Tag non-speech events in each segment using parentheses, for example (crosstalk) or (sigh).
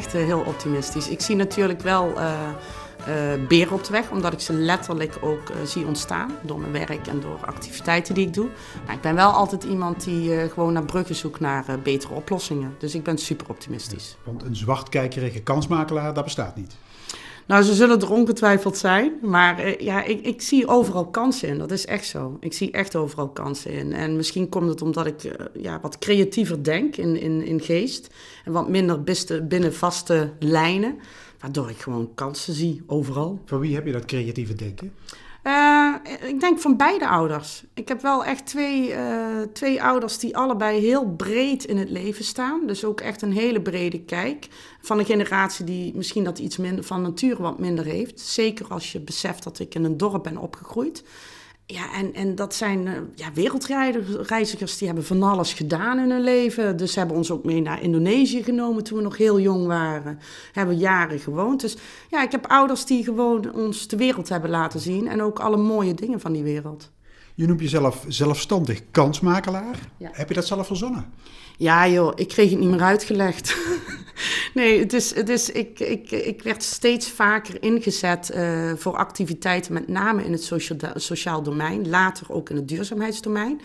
echt eh, heel optimistisch. Ik zie natuurlijk wel uh, uh, beren op de weg, omdat ik ze letterlijk ook zie ontstaan door mijn werk en door activiteiten die ik doe. Maar ik ben wel altijd iemand die gewoon naar bruggen zoekt naar betere oplossingen. Dus ik ben super optimistisch. want een zwartkijkerige kansmakelaar, dat bestaat niet. Nou, ze zullen er ongetwijfeld zijn. Maar eh, ja, ik, ik zie overal kansen in. Dat is echt zo. Ik zie echt overal kansen in. En misschien komt het omdat ik uh, ja, wat creatiever denk in, in, in geest. En wat minder binnen vaste lijnen. Waardoor ik gewoon kansen zie overal. Van wie heb je dat creatieve denken? Uh, ik denk van beide ouders. Ik heb wel echt twee, uh, twee ouders die allebei heel breed in het leven staan. Dus ook echt een hele brede kijk. Van een generatie die misschien dat iets minder van nature wat minder heeft. Zeker als je beseft dat ik in een dorp ben opgegroeid. Ja, en, en dat zijn uh, ja, wereldreizigers die hebben van alles gedaan in hun leven. Dus ze hebben ons ook mee naar Indonesië genomen toen we nog heel jong waren. Hebben jaren gewoond. Dus ja, ik heb ouders die gewoon ons de wereld hebben laten zien. En ook alle mooie dingen van die wereld. Je noemt jezelf zelfstandig kansmakelaar. Heb je dat zelf verzonnen? Ja joh, ik kreeg het niet meer uitgelegd. (laughs) (laughs) nee, het is, ik, ik, ik werd steeds vaker ingezet uh, voor activiteiten, met name in het sociaal, sociaal domein, later ook in het duurzaamheidsdomein.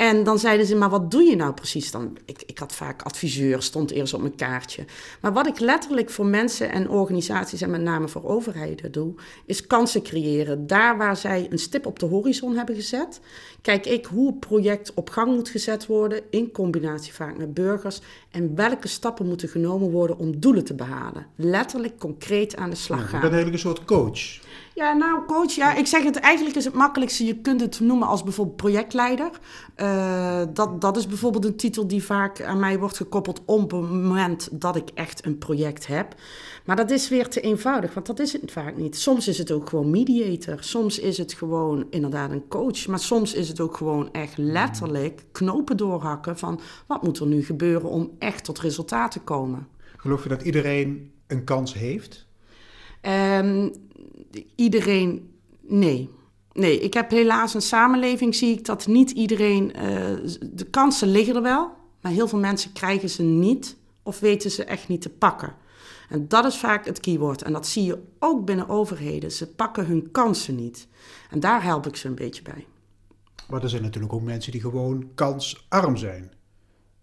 En dan zeiden ze, maar wat doe je nou precies dan? Ik, ik had vaak adviseur, stond eerst op mijn kaartje. Maar wat ik letterlijk voor mensen en organisaties en met name voor overheden doe, is kansen creëren. Daar waar zij een stip op de horizon hebben gezet, kijk ik hoe het project op gang moet gezet worden, in combinatie vaak met burgers. En welke stappen moeten genomen worden om doelen te behalen. Letterlijk concreet aan de slag gaan. je bent eigenlijk een soort coach. Ja, nou, coach, ja, ik zeg het eigenlijk is het makkelijkste. Je kunt het noemen als bijvoorbeeld projectleider. Uh, dat, dat is bijvoorbeeld een titel die vaak aan mij wordt gekoppeld op het moment dat ik echt een project heb. Maar dat is weer te eenvoudig, want dat is het vaak niet. Soms is het ook gewoon mediator. Soms is het gewoon inderdaad een coach. Maar soms is het ook gewoon echt letterlijk knopen doorhakken van wat moet er nu gebeuren om echt tot resultaat te komen. Geloof je dat iedereen een kans heeft? Um, iedereen, nee. Nee, ik heb helaas een samenleving, zie ik dat niet iedereen, uh, de kansen liggen er wel, maar heel veel mensen krijgen ze niet of weten ze echt niet te pakken. En dat is vaak het keyword. En dat zie je ook binnen overheden. Ze pakken hun kansen niet. En daar help ik ze een beetje bij. Maar er zijn natuurlijk ook mensen die gewoon kansarm zijn.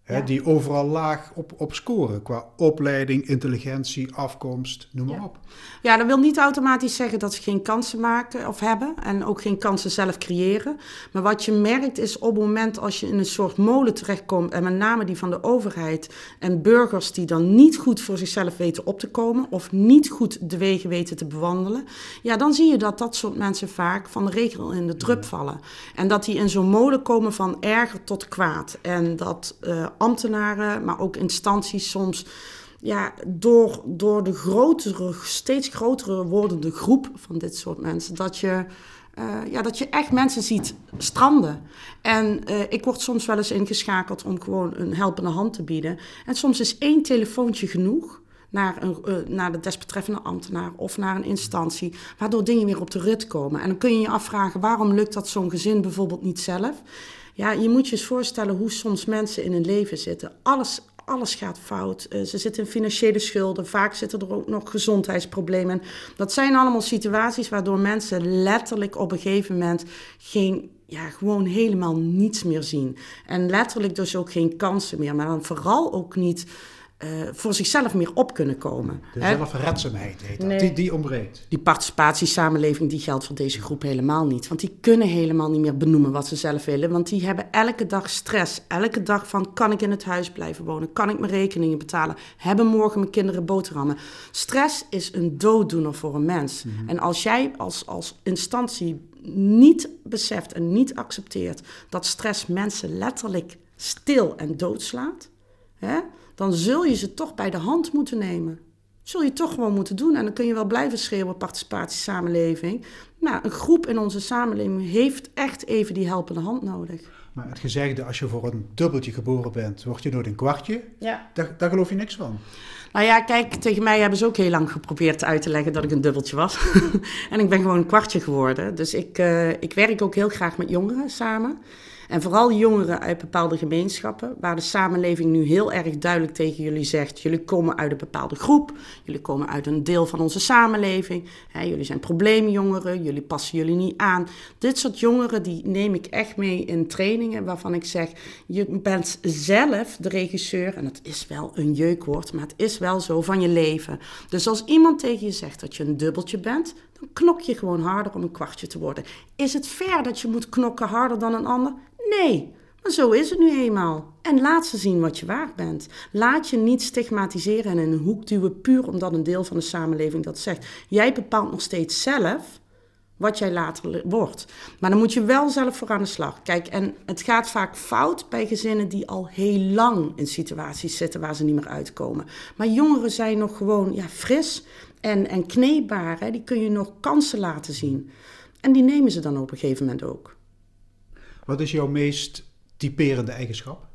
Hè, Die overal laag op, op scoren qua opleiding, intelligentie, afkomst, noem maar op. Ja, dat wil niet automatisch zeggen dat ze geen kansen maken of hebben en ook geen kansen zelf creëren. Maar wat je merkt is op het moment als je in een soort molen terechtkomt, en met name die van de overheid en burgers die dan niet goed voor zichzelf weten op te komen of niet goed de wegen weten te bewandelen, ja, dan zie je dat dat soort mensen vaak van de regel in de drup vallen. En dat die in zo'n molen komen van erger tot kwaad. En dat uh, ambtenaren, maar ook instanties soms ja, door, door de grotere, steeds grotere wordende groep van dit soort mensen, dat je, uh, ja, dat je echt mensen ziet stranden. En uh, ik word soms wel eens ingeschakeld om gewoon een helpende hand te bieden. En soms is één telefoontje genoeg naar, een, uh, naar de desbetreffende ambtenaar of naar een instantie, waardoor dingen weer op de rit komen. En dan kun je je afvragen, waarom lukt dat zo'n gezin bijvoorbeeld niet zelf? Ja, je moet je eens voorstellen hoe soms mensen in hun leven zitten. Alles, alles gaat fout. Uh, ze zitten in financiële schulden. Vaak zitten er ook nog gezondheidsproblemen. Dat zijn allemaal situaties waardoor mensen letterlijk op een gegeven moment geen ja, gewoon helemaal niets meer zien. En letterlijk dus ook geen kansen meer. Maar dan vooral ook niet uh, voor zichzelf meer op kunnen komen. De zelfredzaamheid heet dat. Die, die ontbreekt. Die participatiesamenleving die geldt voor deze groep helemaal niet. Want die kunnen helemaal niet meer benoemen wat ze zelf willen. Want die hebben elke dag stress. Elke dag van kan ik in het huis blijven wonen? Kan ik mijn rekeningen betalen? Hebben morgen mijn kinderen boterhammen? Stress is een dooddoener voor een mens. Mm -hmm. En als jij als, als instantie niet beseft en niet accepteert dat stress mensen letterlijk stil en doodslaat... Hè, dan zul je ze toch bij de hand moeten nemen. Zul je toch gewoon moeten doen. En dan kun je wel blijven schreeuwen participatiesamenleving. Maar een groep in onze samenleving heeft echt even die helpende hand nodig. Maar het gezegde, als je voor een dubbeltje geboren bent, word je nooit een kwartje. Ja. Daar, daar geloof je niks van. Nou ja, kijk, tegen mij hebben ze ook heel lang geprobeerd uit te leggen dat ik een dubbeltje was. (laughs) en ik ben gewoon een kwartje geworden. Dus ik, uh, ik werk ook heel graag met jongeren samen. En vooral jongeren uit bepaalde gemeenschappen, waar de samenleving nu heel erg duidelijk tegen jullie zegt: jullie komen uit een bepaalde groep, jullie komen uit een deel van onze samenleving, jullie zijn probleemjongeren, jullie passen jullie niet aan. Dit soort jongeren die neem ik echt mee in trainingen waarvan ik zeg: je bent zelf de regisseur, en het is wel een jeukwoord, maar het is wel zo van je leven. Dus als iemand tegen je zegt dat je een dubbeltje bent, dan knok je gewoon harder om een kwartje te worden. Is het fair dat je moet knokken harder dan een ander? Nee, maar zo is het nu eenmaal. En laat ze zien wat je waard bent. Laat je niet stigmatiseren en in een hoek duwen puur omdat een deel van de samenleving dat zegt. Jij bepaalt nog steeds zelf wat jij later wordt. Maar dan moet je wel zelf voor aan de slag. Kijk, en het gaat vaak fout bij gezinnen die al heel lang in situaties zitten waar ze niet meer uitkomen. Maar jongeren zijn nog gewoon ja, fris en, en kneedbaar. Die kun je nog kansen laten zien. En die nemen ze dan op een gegeven moment ook. Wat is jouw meest typerende eigenschap?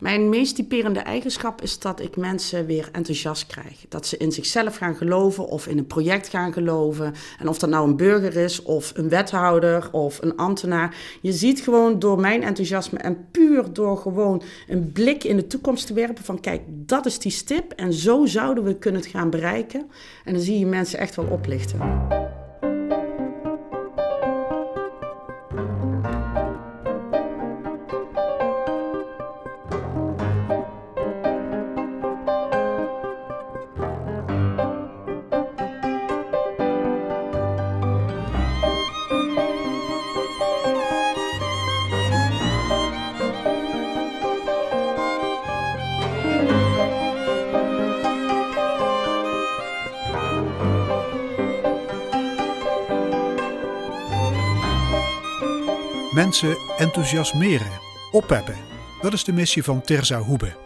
Mijn meest typerende eigenschap is dat ik mensen weer enthousiast krijg. Dat ze in zichzelf gaan geloven of in een project gaan geloven. En of dat nou een burger is of een wethouder of een ambtenaar. Je ziet gewoon door mijn enthousiasme en puur door gewoon een blik in de toekomst te werpen van kijk, dat is die stip en zo zouden we kunnen gaan bereiken. En dan zie je mensen echt wel oplichten. Mensen enthousiasmeren, oppeppen. Dat is de missie van Terza Hoebe.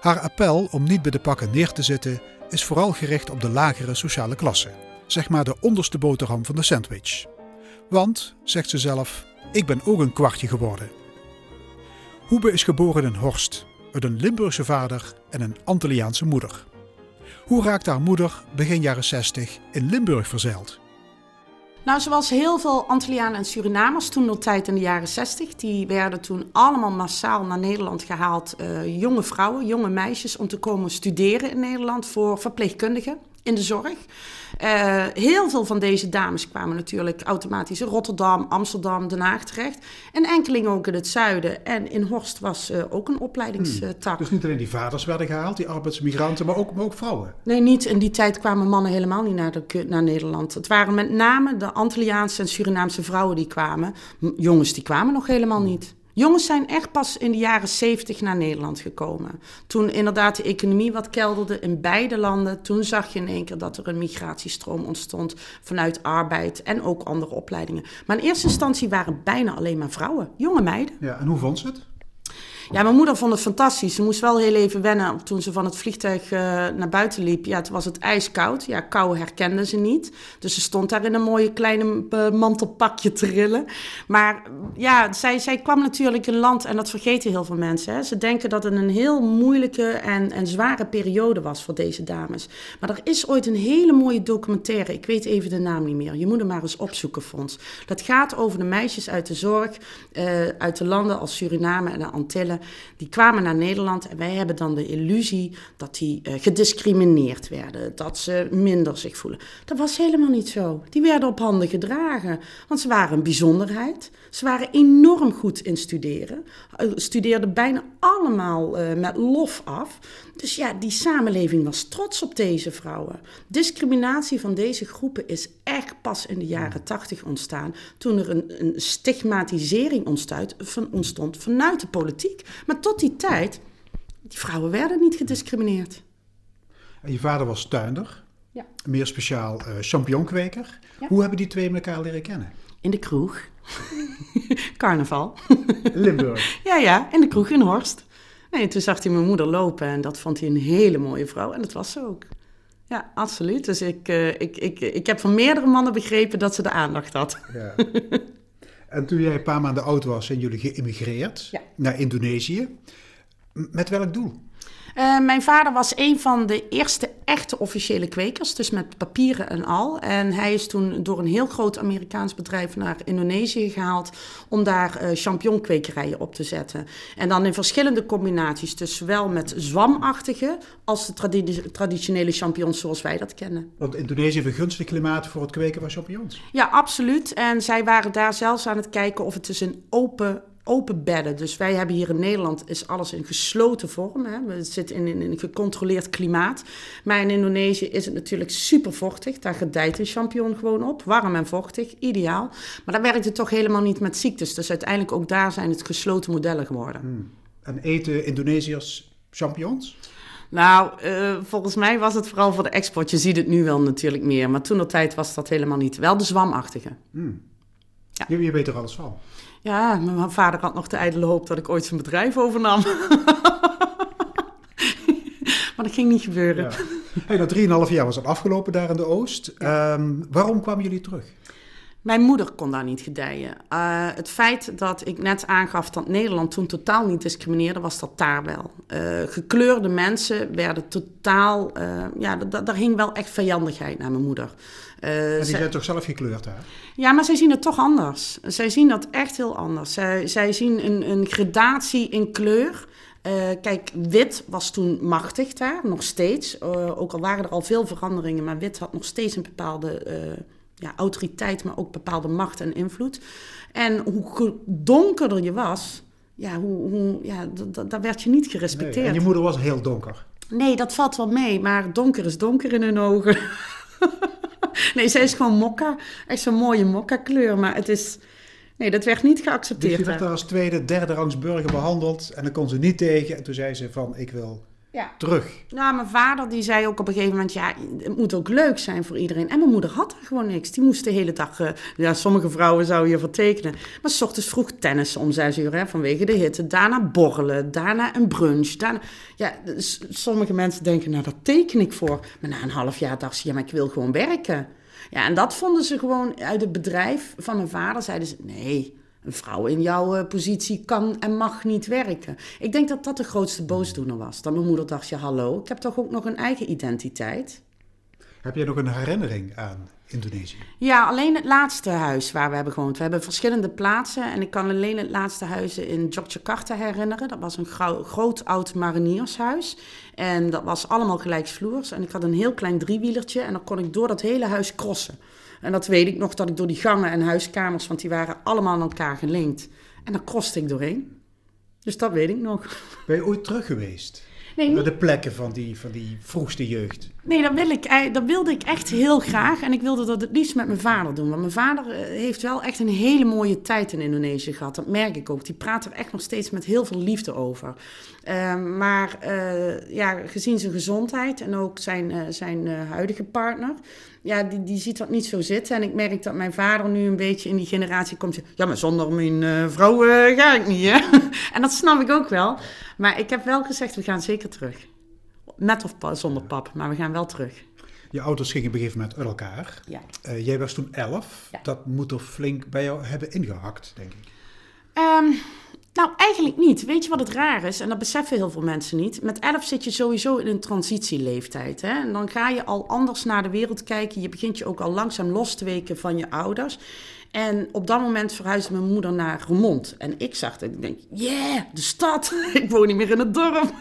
Haar appel om niet bij de pakken neer te zitten is vooral gericht op de lagere sociale klasse. Zeg maar de onderste boterham van de sandwich. Want, zegt ze zelf, ik ben ook een kwartje geworden. Hoebe is geboren in Horst, uit een Limburgse vader en een Antilliaanse moeder. Hoe raakt haar moeder begin jaren 60 in Limburg verzeild? Nou, zoals heel veel Antillianen en Surinamers toen nog tijd in de jaren 60, die werden toen allemaal massaal naar Nederland gehaald. Uh, jonge vrouwen, jonge meisjes, om te komen studeren in Nederland voor verpleegkundigen in de zorg. Uh, heel veel van deze dames kwamen natuurlijk automatisch in Rotterdam, Amsterdam, Den Haag terecht. En enkeling ook in het zuiden. En in Horst was uh, ook een opleidingstak. Hmm. Dus niet alleen die vaders werden gehaald, die arbeidsmigranten, maar ook, maar ook vrouwen? Nee, niet. In die tijd kwamen mannen helemaal niet naar, de, naar Nederland. Het waren met name de Antilliaanse en Surinaamse vrouwen die kwamen. Jongens die kwamen nog helemaal hmm. niet. Jongens zijn echt pas in de jaren 70 naar Nederland gekomen. Toen inderdaad de economie wat kelderde in beide landen, toen zag je in één keer dat er een migratiestroom ontstond vanuit arbeid en ook andere opleidingen. Maar in eerste instantie waren bijna alleen maar vrouwen, jonge meiden. Ja, en hoe vond ze het? Ja, mijn moeder vond het fantastisch. Ze moest wel heel even wennen toen ze van het vliegtuig uh, naar buiten liep. Ja, toen was het ijskoud. Ja, kou herkende ze niet. Dus ze stond daar in een mooie kleine uh, mantelpakje te rillen. Maar ja, zij, zij kwam natuurlijk in land, en dat vergeten heel veel mensen. Hè. Ze denken dat het een heel moeilijke en, en zware periode was voor deze dames. Maar er is ooit een hele mooie documentaire. Ik weet even de naam niet meer. Je moet hem maar eens opzoeken, Fons. Dat gaat over de meisjes uit de zorg, uh, uit de landen als Suriname en de Antillen die kwamen naar Nederland en wij hebben dan de illusie dat die uh, gediscrimineerd werden, dat ze minder zich voelen. Dat was helemaal niet zo. Die werden op handen gedragen, want ze waren een bijzonderheid. Ze waren enorm goed in studeren, uh, studeerden bijna allemaal uh, met lof af. Dus ja, die samenleving was trots op deze vrouwen. Discriminatie van deze groepen is echt pas in de jaren tachtig ontstaan, toen er een, stigmatisering ontstond, van, ontstond vanuit de politiek. Maar tot die tijd, die vrouwen werden niet gediscrimineerd. En je vader was tuinder, ja. meer speciaal uh, champignonkweker. Ja. Hoe hebben die twee elkaar leren kennen? In de kroeg. (laughs) Carnaval. Limburg. (laughs) ja, ja, in de kroeg in Horst. Nee, toen zag hij mijn moeder lopen en dat vond hij een hele mooie vrouw. En dat was ze ook. Ja, absoluut. Dus ik, uh, ik, ik, ik heb van meerdere mannen begrepen dat ze de aandacht had. Ja. (laughs) En toen jij een paar maanden oud was, zijn jullie geïmmigreerd ja. naar Indonesië. Met welk doel? Uh, mijn vader was een van de eerste echte officiële kwekers, dus met papieren en al. En hij is toen door een heel groot Amerikaans bedrijf naar Indonesië gehaald om daar uh, champignonkwekerijen op te zetten. En dan in verschillende combinaties, dus zowel met zwamachtige als de tradi traditionele champignons zoals wij dat kennen. Want Indonesië een gunstig klimaat voor het kweken van champignons. Ja, absoluut. En zij waren daar zelfs aan het kijken of het dus een open open bedden. Dus wij hebben hier in Nederland is alles in gesloten vorm. Hè. We zitten in, in, een gecontroleerd klimaat. Maar in Indonesië is het natuurlijk super vochtig. Daar gedijt een champignon gewoon op. Warm en vochtig, ideaal. Maar daar werkt het toch helemaal niet met ziektes. Dus uiteindelijk ook daar zijn het gesloten modellen geworden. Hmm. En eten Indonesiërs champignons? Nou, uh, volgens mij was het vooral voor de export. Je ziet het nu wel natuurlijk meer. Maar toen de tijd was dat helemaal niet. Wel de zwamachtige. Hmm. Ja. Je, je weet er alles van. Ja, mijn vader had nog de ijdele hoop dat ik ooit zijn bedrijf overnam. (laughs) maar dat ging niet gebeuren. Ja. Hey, na 3,5 jaar was het afgelopen daar in de Oost. Ehm, waarom kwamen jullie terug? Mijn moeder kon daar niet gedijen. Uh, het feit dat ik net aangaf dat Nederland toen totaal niet discrimineerde, was dat daar wel. Uh, gekleurde mensen werden totaal. Uh, ja, daar hing wel echt vijandigheid naar mijn moeder. en die zijn toch zelf gekleurd, hè? Ja, maar zij zien het toch anders. Zij zien dat echt heel anders. Zij, zij zien een, een gradatie in kleur. kijk, wit was toen machtig daar, nog steeds. ook al waren er al veel veranderingen, maar wit had nog steeds een bepaalde ja, autoriteit, maar ook bepaalde macht en invloed. En hoe donkerder je was, ja, hoe, hoe, ja, daar werd je niet gerespecteerd. Nee, en je moeder was heel donker? Nee, dat valt wel mee, maar donker is donker in hun ogen. (laughs) nee, zij is gewoon mokka. Echt zo'n mooie mokka kleur, maar het is... Nee, dat werd niet geaccepteerd. Dus je werd daar als tweede, derde rangs burger behandeld en dan kon ze niet tegen. En toen zei ze van, ik wil ja. terug. Nou, mijn vader die zei ook op een gegeven moment, ja, het moet ook leuk zijn voor iedereen. En mijn moeder had er gewoon niks. Die moest de hele dag, uh, ja, sommige vrouwen zouden je vertekenen. Maar s ochtends vroeg tennis om zes uur, hè, vanwege de hitte. Daarna borrelen, daarna een brunch. Daarna, ja, sommige mensen denken, nou, dat teken ik voor. Maar na een half jaar dacht ze, ja, maar ik wil gewoon werken. Ja, en dat vonden ze gewoon uit het bedrijf van mijn vader. Zeiden ze, nee, een vrouw in jouw eh, positie kan en mag niet werken. Ik denk dat dat de grootste boosdoener was. Dat mijn moeder dacht, ja hallo, ik heb toch ook nog een eigen identiteit. Heb jij nog een herinnering aan Indonesië? Ja, alleen het laatste huis waar we hebben gewoond. We hebben verschillende plaatsen en ik kan alleen het laatste huis in Yogyakarta herinneren. Dat was een groot oud mariniershuis en dat was allemaal gelijksvloers. En ik had een heel klein driewielertje en dan kon ik door dat hele huis crossen. En dat weet ik nog, dat ik door die gangen en huiskamers, want die waren allemaal aan elkaar gelinkt. En daar kroste ik doorheen. Dus dat weet ik nog. Ben je ooit terug geweest? Nee, Naar de plekken van die, van die vroegste jeugd? Nee, dat, wil ik, dat wilde ik echt heel graag. En ik wilde dat het liefst met mijn vader doen. Want mijn vader eh, heeft wel echt een hele mooie tijd in Indonesië gehad. Dat merk ik ook. Die praat er echt nog steeds met heel veel liefde over. Ehm, maar uh, ja, gezien zijn gezondheid en ook zijn, uh, zijn huidige partner ja, die, die ziet dat niet zo zitten. En ik merk dat mijn vader nu een beetje in die generatie komt. Ja, maar zonder mijn uh, vrouw uh, ga ik niet, hè? (laughs) en dat snap ik ook wel. Maar ik heb wel gezegd, we gaan zeker terug. Met of zonder pap, maar we gaan wel terug. Je ouders gingen op een gegeven moment uit elkaar. Ja. Uh, jij was toen elf. Dat moet er flink bij jou hebben ingehakt, denk ik. Um, nou, eigenlijk niet. Weet je wat het raar is? En dat beseffen heel veel mensen niet. Met elf zit je sowieso in een transitieleeftijd. Hè? En dan ga je al anders naar de wereld kijken. Je begint je ook al langzaam los te weken van je ouders. En op dat moment verhuisde mijn moeder naar Remond. En ik zag het. Ik denk, yeah, de stad. (laughs) ik woon niet meer in het dorp.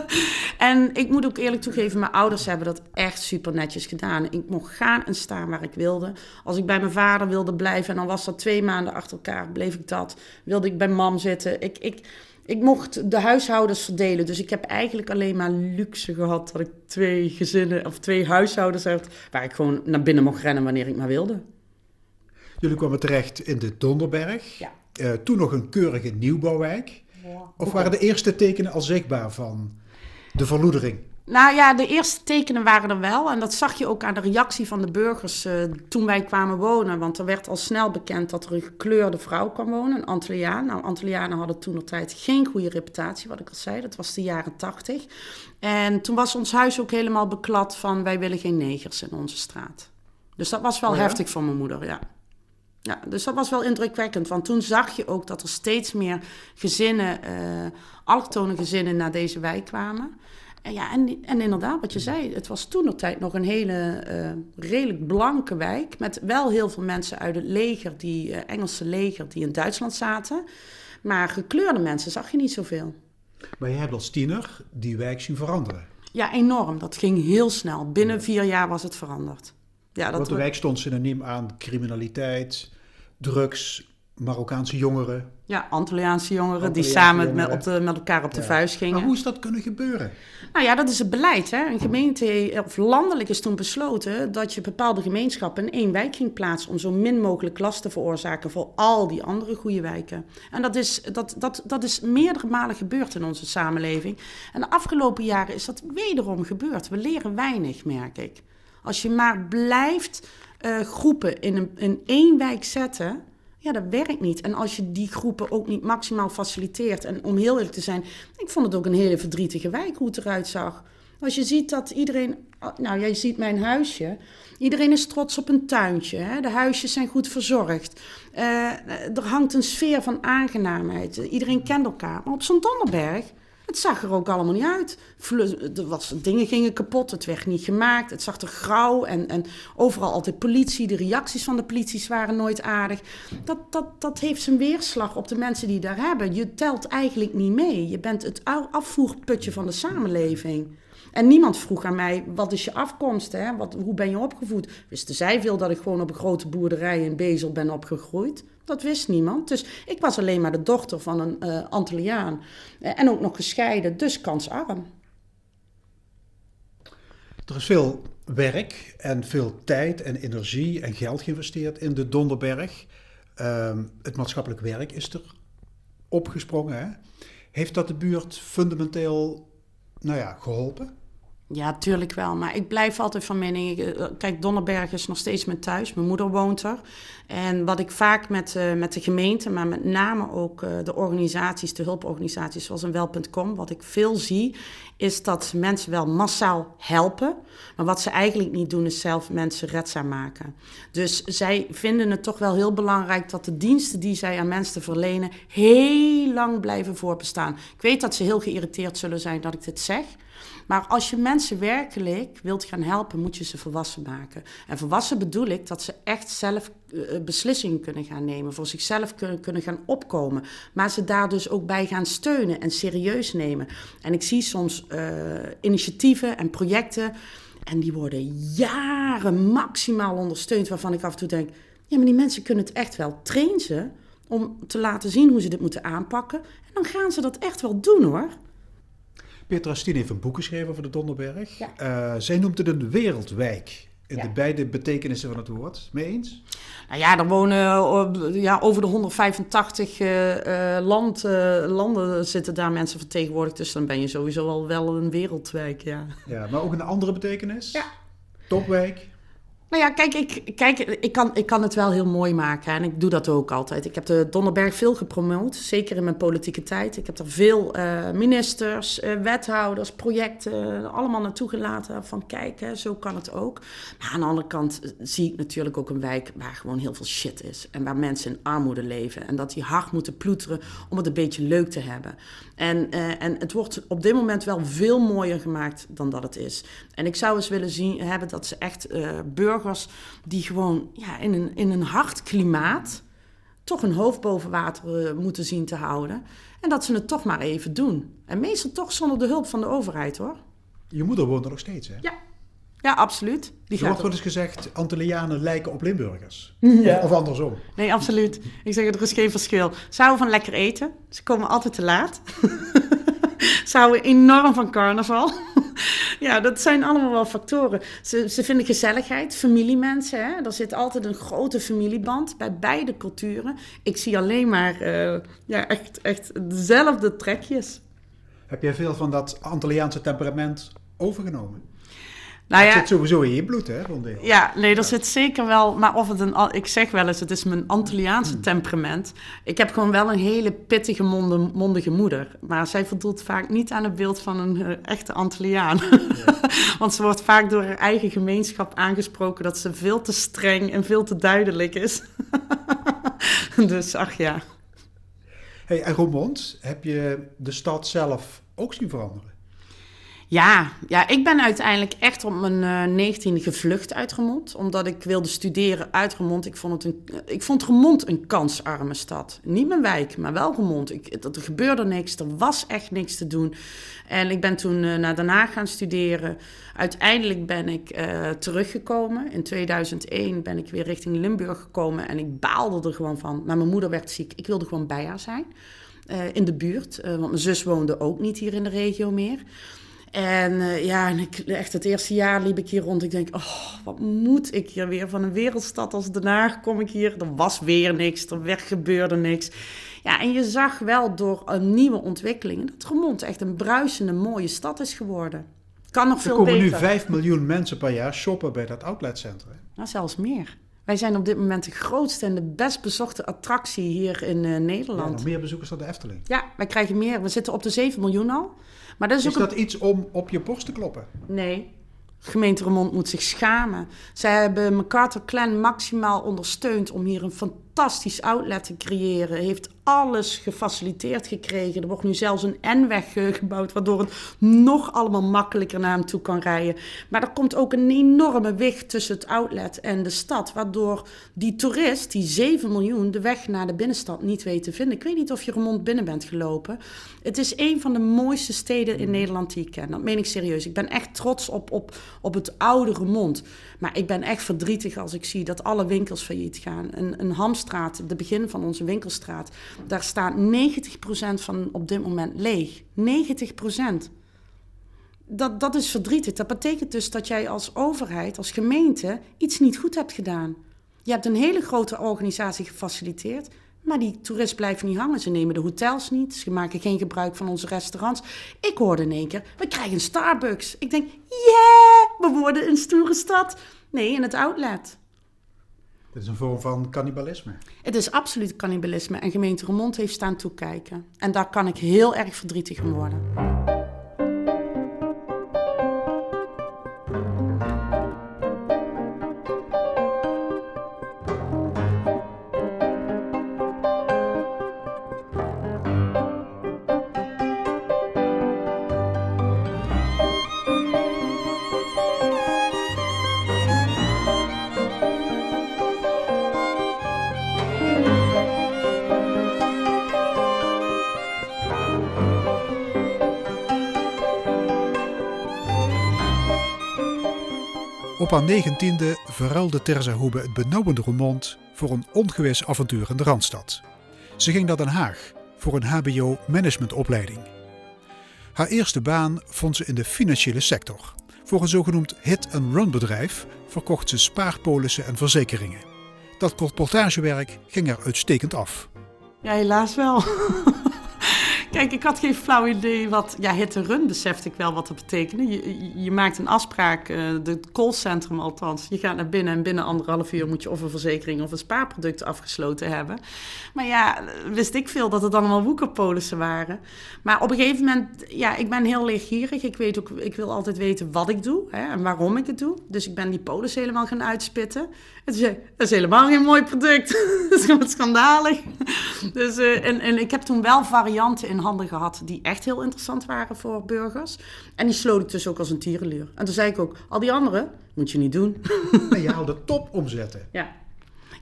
(laughs) en ik moet ook eerlijk toegeven, mijn ouders hebben dat echt super netjes gedaan. Ik mocht gaan en staan waar ik wilde. Als ik bij mijn vader wilde blijven, en dan was dat twee maanden achter elkaar, bleef ik dat. Wilde ik bij mam zitten. Ik, ik, ik mocht de huishoudens verdelen. Dus ik heb eigenlijk alleen maar luxe gehad dat ik twee gezinnen of twee huishoudens heb. Waar ik gewoon naar binnen mocht rennen wanneer ik maar wilde. Jullie kwamen terecht in de Donderberg. Ja. Uh, toen nog een keurige nieuwbouwwijk. Ja. Of waren de eerste tekenen al zichtbaar van de verloedering? Nou ja, de eerste tekenen waren er wel. En dat zag je ook aan de reactie van de burgers uh, toen wij kwamen wonen. Want er werd al snel bekend dat er een gekleurde vrouw kwam wonen, een Antilliaan. Nou, Antillianen hadden toen nog tijd geen goede reputatie, wat ik al zei. Dat was de jaren tachtig. En toen was ons huis ook helemaal beklad van wij willen geen negers in onze straat. Dus dat was wel oh heftig voor mijn moeder, ja. Ja, dus dat was wel indrukwekkend, want toen zag je ook dat er steeds meer gezinnen, uh, allochtone gezinnen, naar deze wijk kwamen. En, ja, en, en inderdaad, wat je zei, het was toen nog tijd nog een hele uh, redelijk blanke wijk. Met wel heel veel mensen uit het leger, die uh, Engelse leger, die in Duitsland zaten. Maar gekleurde mensen zag je niet zoveel. Maar je hebt als tiener die wijk zien veranderen. Ja, enorm. Dat ging heel snel. Binnen vier jaar was het veranderd. Ja, dat Want de wijk stond synoniem aan criminaliteit, drugs, Marokkaanse jongeren. Ja, Antilliaanse jongeren die samen Met, op de, met elkaar op de vuist gingen. Maar hoe is dat kunnen gebeuren? Nou ja, dat is het beleid. Hè. Een gemeente, of landelijk is toen besloten dat je bepaalde gemeenschappen in één wijk ging plaatsen om zo min mogelijk last te veroorzaken voor al die andere goede wijken. En dat is, dat, dat, dat is meerdere malen gebeurd in onze samenleving. En de afgelopen jaren is dat wederom gebeurd. We leren weinig, merk ik. Als je maar blijft uh, groepen in, een, in één wijk zetten ja, dat werkt niet. En als je die groepen ook niet maximaal faciliteert. En om heel eerlijk te zijn, ik vond het ook een hele verdrietige wijk hoe het eruit zag. Als je ziet dat iedereen, nou jij ziet mijn huisje, iedereen is trots op een tuintje. Hè? De huisjes zijn goed verzorgd. Uh, er hangt een sfeer van aangenaamheid. Iedereen kent elkaar. Maar op zo'n Donderberg, het zag er ook allemaal niet uit. Er was, dingen gingen kapot, het werd niet gemaakt. Het zag er grauw en, en overal altijd politie. De reacties van de politie waren nooit aardig. Dat, dat, dat heeft zijn weerslag op de mensen die daar hebben. Je telt eigenlijk niet mee. Je bent het afvoerputje van de samenleving. En niemand vroeg aan mij, wat is je afkomst? Hè? Wat, hoe ben je opgevoed? Wisten zij veel dat ik gewoon op een grote boerderij in Bezel ben opgegroeid? Dat wist niemand. Dus ik was alleen maar de dochter van een uh, Antilliaan. Uh, en ook nog gescheiden, dus kansarm. Er is veel werk en veel tijd en energie en geld geïnvesteerd in de Donderberg. Uh, het maatschappelijk werk is er opgesprongen. Hè? Heeft dat de buurt fundamenteel nou ja, geholpen? Ja, tuurlijk wel. Maar ik blijf altijd van mening. Eh, kijk, Donnerberg is nog steeds mijn thuis. Mijn moeder woont er. En wat ik vaak met, uh, met de gemeente, maar met name ook uh, de organisaties, de hulporganisaties zoals een wel.com, wat ik veel zie, is dat mensen wel massaal helpen. Maar wat ze eigenlijk niet doen, is zelf mensen redzaam maken. Dus zij vinden het toch wel heel belangrijk dat de diensten die zij aan mensen verlenen heel lang blijven voorbestaan. Ik weet dat ze heel geïrriteerd zullen zijn dat ik dit zeg. Maar als je mensen werkelijk wilt gaan helpen, moet je ze volwassen maken. En volwassen bedoel ik dat ze echt zelf uh, beslissingen kunnen gaan nemen, voor zichzelf kunnen, kunnen gaan opkomen. Maar ze daar dus ook bij gaan steunen en serieus nemen. En ik zie soms uh, initiatieven en projecten. En die worden jaren maximaal ondersteund, waarvan ik af en toe denk: ja, maar die mensen kunnen het echt wel trainen om te laten zien hoe ze dit moeten aanpakken. En dan gaan ze dat echt wel doen hoor. Petra Stien heeft een boek geschreven over de Donderberg. Ja. Uh, zij noemt het een wereldwijk. In ja. de beide betekenissen van het woord. Mee eens? Nou ja, er wonen uh, ja, over de 185 uh, land, landen zitten daar mensen vertegenwoordigd. Dus dan ben je sowieso al wel een wereldwijk, ja. Ja, maar ook een andere betekenis? Ja. Topwijk? Nou ja, kijk, ik, kijk ik, kan, ik kan het wel heel mooi maken en ik doe dat ook altijd. Ik heb de Donnerberg veel gepromoot, zeker in mijn politieke tijd. Ik heb er veel uh, ministers, uh, wethouders, projecten allemaal naartoe gelaten van kijk, zo kan het ook. Maar aan de andere kant eh, zie ik natuurlijk ook een wijk waar gewoon heel veel shit is. En waar mensen in armoede leven. En dat die hard moeten ploeteren om het een beetje leuk te hebben. En, en het wordt op dit moment wel veel mooier gemaakt dan dat het is. En ik zou eens willen zien hebben dat ze echt burgers burgers die gewoon ja, in, een, in een hard klimaat toch een hoofd boven water uh, moeten zien te houden. En dat ze het toch maar even doen. En meestal toch zonder de hulp van de overheid hoor. Je moeder woont er nog steeds, hè? Ja. Ja, absoluut. Die er wordt wel eens gezegd, Antillianen lijken op Limburgers. Ja. Of, of, andersom. Nee, absoluut. Ik zeg, er is geen verschil. Ze houden van lekker eten. Ze komen altijd te laat. (laughs) (laughs) ze houden enorm van carnaval. (laughs) ja, dat zijn allemaal wel factoren. Ze, ze vinden gezelligheid, familiemensen. Hè? Er zit altijd een grote familieband bij beide culturen. Ik zie alleen maar uh, ja, echt, echt dezelfde trekjes. Heb jij veel van dat Antilliaanse temperament overgenomen? Nou ja, zit sowieso in je bloed, hè? Ja, nee, dat zit zeker wel. Maar of het een. Ik zeg wel eens, het is mijn Antilliaanse hmm. temperament. Ik heb gewoon wel een hele pittige, mondige moeder. Maar zij voldoet vaak niet aan het beeld van een uh, echte Antilliaan. (laughs) Want ze wordt vaak door haar eigen gemeenschap aangesproken dat ze veel te streng en veel te duidelijk is. (laughs) dus ach ja. Hey, en Roermond, heb je de stad zelf ook zien veranderen? Ja, ja, ik ben uiteindelijk echt op mijn negentiende gevlucht uit Remond. Omdat ik wilde studeren uit Remond. Ik vond, het een, ik vond Remond een kansarme stad. Niet mijn wijk, maar wel Remond. Ik, er gebeurde niks, er was echt niks te doen. En ik ben toen naar Den Haag gaan studeren. Uiteindelijk ben ik uh, teruggekomen. In 2001 ben ik weer richting Limburg gekomen. En ik baalde er gewoon van. Maar mijn moeder werd ziek. Ik wilde gewoon bij haar zijn. Uh, in de buurt. Uh, want mijn zus woonde ook niet hier in de regio meer. En uh, ja, en ik, echt het eerste jaar liep ik hier rond. Ik denk, oh, wat moet ik hier weer? Van een wereldstad als Den Haag kom ik hier. Er was weer niks, er werd, gebeurde niks. Ja, en je zag wel door een nieuwe ontwikkelingen... dat Remond echt een bruisende, mooie stad is geworden. Kan nog veel beter. Er komen nu 5 miljoen mensen per jaar shoppen bij dat outletcentrum. Nou, zelfs meer. Wij zijn op dit moment de grootste en de best bezochte attractie hier in uh, Nederland. Ja, nog meer bezoekers dan de Efteling. Ja, wij krijgen meer. We zitten op de 7 miljoen al. Maar dat is, is dat iets om op je borst te kloppen? Nee. Gemeente Remond moet zich schamen. Zij hebben MacArthur Clan maximaal ondersteund om hier een fantastisch outlet te creëren. Heeft alles gefaciliteerd gekregen. Er wordt nu zelfs een N-weg gebouwd, waardoor het nog allemaal makkelijker naar hem toe kan rijden. Maar er komt ook een enorme weg tussen het outlet en de stad, waardoor die toerist, die 7 miljoen, de weg naar de binnenstad niet weet te vinden. Ik weet niet of je Remond binnen bent gelopen. Het is een van de mooiste steden in Nederland die ik ken. Dat meen ik serieus. Ik ben echt trots op, op, op het oude Remond. Maar ik ben echt verdrietig als ik zie dat alle winkels failliet gaan. Een, een Hamstraat, de begin van onze winkelstraat, daar staat 90% van op dit moment leeg. 90%. Dat, dat is verdrietig. Dat betekent dus dat jij als overheid, als gemeente, iets niet goed hebt gedaan. Je hebt een hele grote organisatie gefaciliteerd, maar die toeristen blijven niet hangen. Ze nemen de hotels niet, ze maken geen gebruik van onze restaurants. Ik hoorde in één keer, we krijgen een Starbucks. Ik denk, yeah, we worden een stoere stad. Nee, in het outlet. Het is een vorm van cannibalisme. Het is absoluut cannibalisme. En gemeente Remond heeft staan toekijken. En daar kan ik heel erg verdrietig om worden. Op haar negentiende verruilde Terza Hoebe het benauwende Roermond voor een ongewis avontuur in de Randstad. Ze ging naar Den Haag voor een HBO-managementopleiding. Haar eerste baan vond ze in de financiële sector. Voor een zogenoemd hit-and-run bedrijf verkocht ze spaarpolissen en verzekeringen. Dat colportagewerk ging er uitstekend af. Ja, helaas wel. (laughs) Kijk, ik had geen flauw idee wat... Ja, hit run besefte ik wel wat dat betekende. Je, je maakt een afspraak, uh, de callcentrum althans. Je gaat naar binnen en binnen anderhalf uur moet je of een verzekering of een spaarproduct afgesloten hebben. Maar ja, wist ik veel dat het allemaal woekerpolissen waren. Maar op een gegeven moment, ja, ik ben heel leergierig. Ik, weet ook, ik wil altijd weten wat ik doe hè, en waarom ik het doe. Dus ik ben die polissen helemaal gaan uitspitten. En zei dat is helemaal geen mooi product. (laughs) dat is gewoon schandalig. dus, uh, en, en ik heb toen wel varianten in handen gehad die echt heel interessant waren voor burgers. En die sloot ik dus ook als een tierenluur. En toen zei ik ook, al die andere moet je niet doen. (laughs) En je haalde top omzetten. Ja,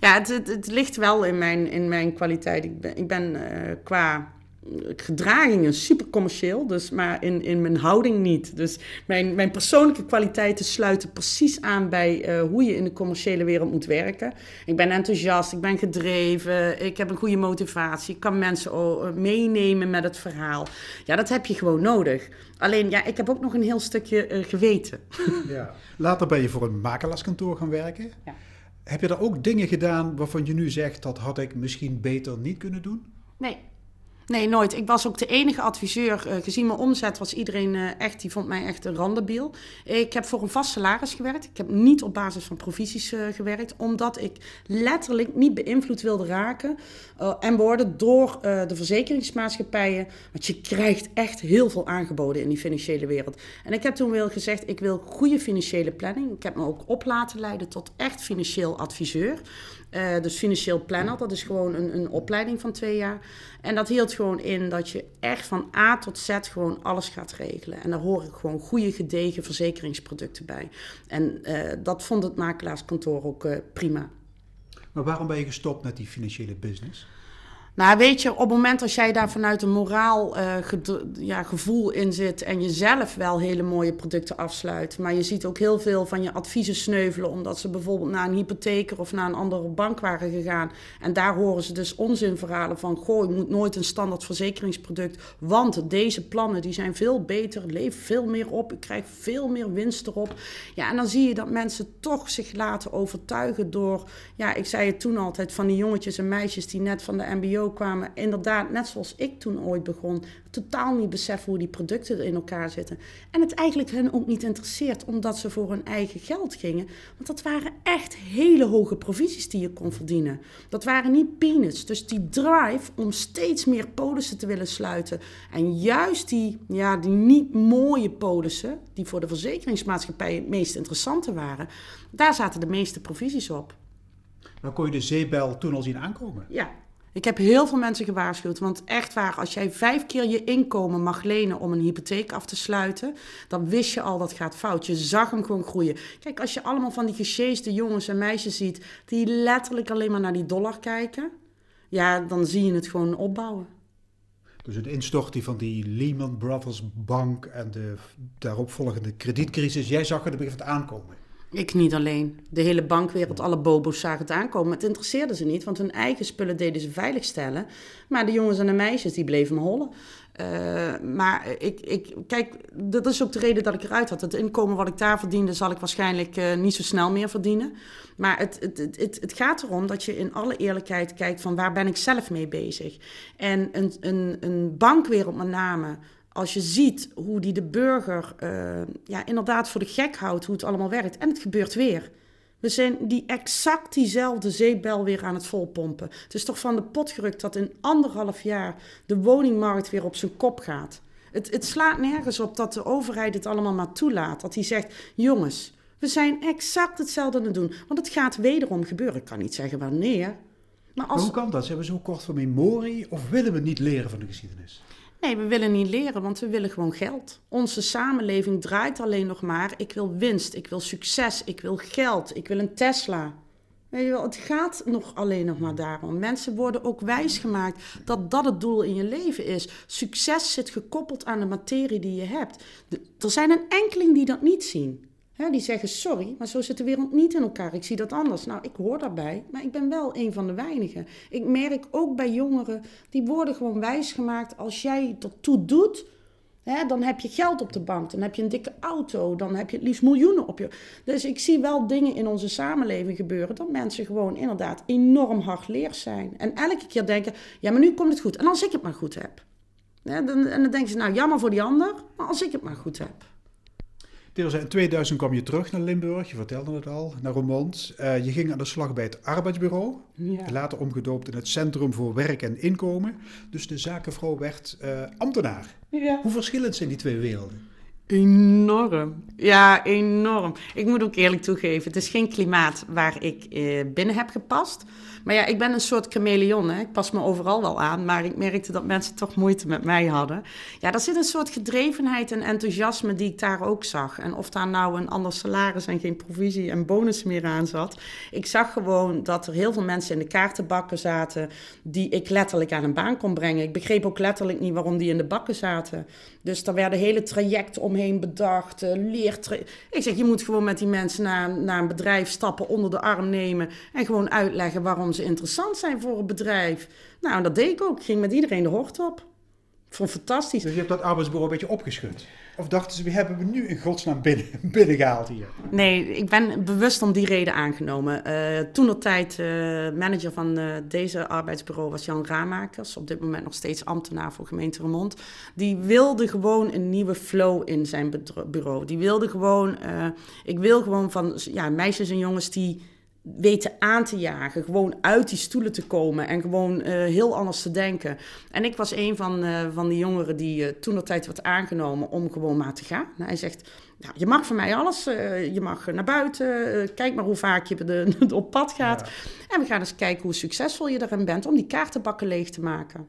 ja het, het, het, ligt wel in mijn, in mijn kwaliteit. Ik ben, ik ben uh, qua gedragingen super commercieel, dus, maar in, in mijn houding niet. Dus mijn, mijn persoonlijke kwaliteiten sluiten precies aan bij uh, hoe je in de commerciële wereld moet werken. Ik ben enthousiast, ik ben gedreven, ik heb een goede motivatie, ik kan mensen meenemen met het verhaal. Ja, dat heb je gewoon nodig. Alleen, ja, ik heb ook nog een heel stukje uh, geweten. (laughs) Ja. Later ben je voor een makelaarskantoor gaan werken. Ja. Heb je daar ook dingen gedaan waarvan je nu zegt dat had ik misschien beter niet kunnen doen? Nee, Nee, nooit. Ik was ook de enige adviseur. Uh, gezien mijn omzet was iedereen uh, echt, die vond mij echt een randebiel. Ik heb voor een vast salaris gewerkt. Ik heb niet op basis van provisies uh, gewerkt, omdat ik letterlijk niet beïnvloed wilde raken en worden door de verzekeringsmaatschappijen. Want je krijgt echt heel veel aangeboden in die financiële wereld. En ik heb toen wel gezegd, ik wil goede financiële planning. Ik heb me ook op laten leiden tot echt financieel adviseur. Dus financieel planner, dat is gewoon een, een opleiding van twee jaar. En dat hield gewoon in dat je echt van A tot Z gewoon alles gaat regelen. En daar horen gewoon goede, gedegen verzekeringsproducten bij. En uh, dat vond het makelaarskantoor ook uh, prima. Maar waarom ben je gestopt met die financiële business? Nou, weet je, op het moment als jij daar vanuit een moraal uh, ja, gevoel in zit en jezelf wel hele mooie producten afsluit, maar je ziet ook heel veel van je adviezen sneuvelen omdat ze bijvoorbeeld naar een hypotheker of naar een andere bank waren gegaan. En daar horen ze dus onzinverhalen van, goh, je moet nooit een standaard verzekeringsproduct, want deze plannen die zijn veel beter, leef veel meer op, ik krijg veel meer winst erop. Ja, en dan zie je dat mensen toch zich laten overtuigen door, ja, ik zei het toen altijd, van die jongetjes en meisjes die net van de MBO kwamen, inderdaad, net zoals ik toen ooit begon, totaal niet beseffen hoe die producten in elkaar zitten. En het eigenlijk hen ook niet interesseert, omdat ze voor hun eigen geld gingen. Want dat waren echt hele hoge provisies die je kon verdienen. Dat waren niet peanuts. Dus die drive om steeds meer polissen te willen sluiten. En juist die, ja, die niet mooie polissen, die voor de verzekeringsmaatschappij het meest interessante waren, daar zaten de meeste provisies op. Dan kon je de zeebel toen al zien aankomen? Ja, ik heb heel veel mensen gewaarschuwd. Want echt waar, als jij vijf keer je inkomen mag lenen om een hypotheek af te sluiten, dan wist je al dat gaat fout. Je zag hem gewoon groeien. Kijk, als je allemaal van die gesjeesde jongens en meisjes ziet die letterlijk alleen maar naar die dollar kijken, ja, dan zie je het gewoon opbouwen. Dus het instorten van die Lehman Brothers bank en de daaropvolgende kredietcrisis, jij zag het begin het aankomen. Ik niet alleen. De hele bankwereld, alle bobo's zagen het aankomen. Het interesseerde ze niet, want hun eigen spullen deden ze veiligstellen. Maar de jongens en de meisjes, die bleven hollen. Uh, maar ik, ik, kijk, dat is ook de reden dat ik eruit had. Het inkomen wat ik daar verdiende, zal ik waarschijnlijk uh, niet zo snel meer verdienen. Maar het, het, het, het, gaat erom dat je in alle eerlijkheid kijkt van waar ben ik zelf mee bezig. En een, een, een bankwereld met name, als je ziet hoe die de burger uh, ja, inderdaad voor de gek houdt, hoe het allemaal werkt. En het gebeurt weer. We zijn die exact diezelfde zeepbel weer aan het volpompen. Het is toch van de pot gerukt dat in anderhalf jaar de woningmarkt weer op zijn kop gaat. Het, het slaat nergens op dat de overheid het allemaal maar toelaat. Dat hij zegt, jongens, we zijn exact hetzelfde aan het doen. Want het gaat wederom gebeuren. Ik kan niet zeggen wanneer. Maar, als... hoe kan dat? Ze hebben zo kort van memorie of willen we niet leren van de geschiedenis? Nee, we willen niet leren, want we willen gewoon geld. Onze samenleving draait alleen nog maar: ik wil winst, ik wil succes, ik wil geld, ik wil een Tesla. Weet je wel, het gaat nog alleen nog maar daarom. Mensen worden ook wijsgemaakt dat dat het doel in je leven is. Succes zit gekoppeld aan de materie die je hebt. er zijn een enkeling die dat niet zien die zeggen sorry, maar zo zit de wereld niet in elkaar. Ik zie dat anders. Nou, ik hoor daarbij, maar ik ben wel een van de weinigen. Ik merk ook bij jongeren, die worden gewoon wijsgemaakt. Als jij ertoe doet, dan heb je geld op de bank, dan heb je een dikke auto, dan heb je het liefst miljoenen op je. Dus ik zie wel dingen in onze samenleving gebeuren dat mensen gewoon inderdaad enorm hardleers zijn. En elke keer denken, ja, maar nu komt het goed. En als ik het maar goed heb. dan, en dan denken ze, nou jammer voor die ander, maar als ik het maar goed heb. In 2000 kwam je terug naar Limburg, je vertelde het al, naar Roermond. Uh, je ging aan de slag bij het arbeidsbureau, later omgedoopt in het Centrum voor Werk en Inkomen. Dus de zakenvrouw werd uh, ambtenaar. Ja. Hoe verschillend zijn die twee werelden? Enorm. Ja, enorm. Ik moet ook eerlijk toegeven, het is geen klimaat waar ik eh, binnen heb gepast. Maar ja, ik ben een soort chameleon. Hè. Ik pas me overal wel aan, maar ik merkte dat mensen toch moeite met mij hadden. Ja, er zit een soort gedrevenheid en enthousiasme die ik daar ook zag. En of daar nou een ander salaris en geen provisie en bonus meer aan zat. Ik zag gewoon dat er heel veel mensen in de kaartenbakken zaten die ik letterlijk aan een baan kon brengen. Ik begreep ook letterlijk niet waarom die in de bakken zaten. Dus daar werden hele trajecten omheen bedacht, uh, Ik zeg, je moet gewoon met die mensen naar, naar een bedrijf stappen, onder de arm nemen en gewoon uitleggen waarom ze interessant zijn voor het bedrijf. Nou, dat deed ik ook. Ik ging met iedereen de hort op. Ik vond het fantastisch. Dus je hebt dat arbeidsbureau een beetje opgeschud? Of dachten ze, we hebben we nu in godsnaam binnen, (laughs) binnengehaald hier? Nee, ik ben bewust om die reden aangenomen. Uh, toen de tijd uh, manager van uh, deze arbeidsbureau was Jan Raamakers. Op dit moment nog steeds ambtenaar voor gemeente Remond. Die wilde gewoon een nieuwe flow in zijn bureau. Die wilde gewoon, ik wil gewoon van ja, meisjes en jongens die weten aan te jagen. Gewoon uit die stoelen te komen en gewoon uh, heel anders te denken. En ik was een van, uh, van die jongeren die uh, toen de tijd werd aangenomen om gewoon maar te gaan. Nou, hij zegt, nou, je mag van mij alles. je mag naar buiten. kijk maar hoe vaak je de, op pad gaat. En we gaan eens kijken hoe succesvol je erin bent om die kaartenbakken leeg te maken.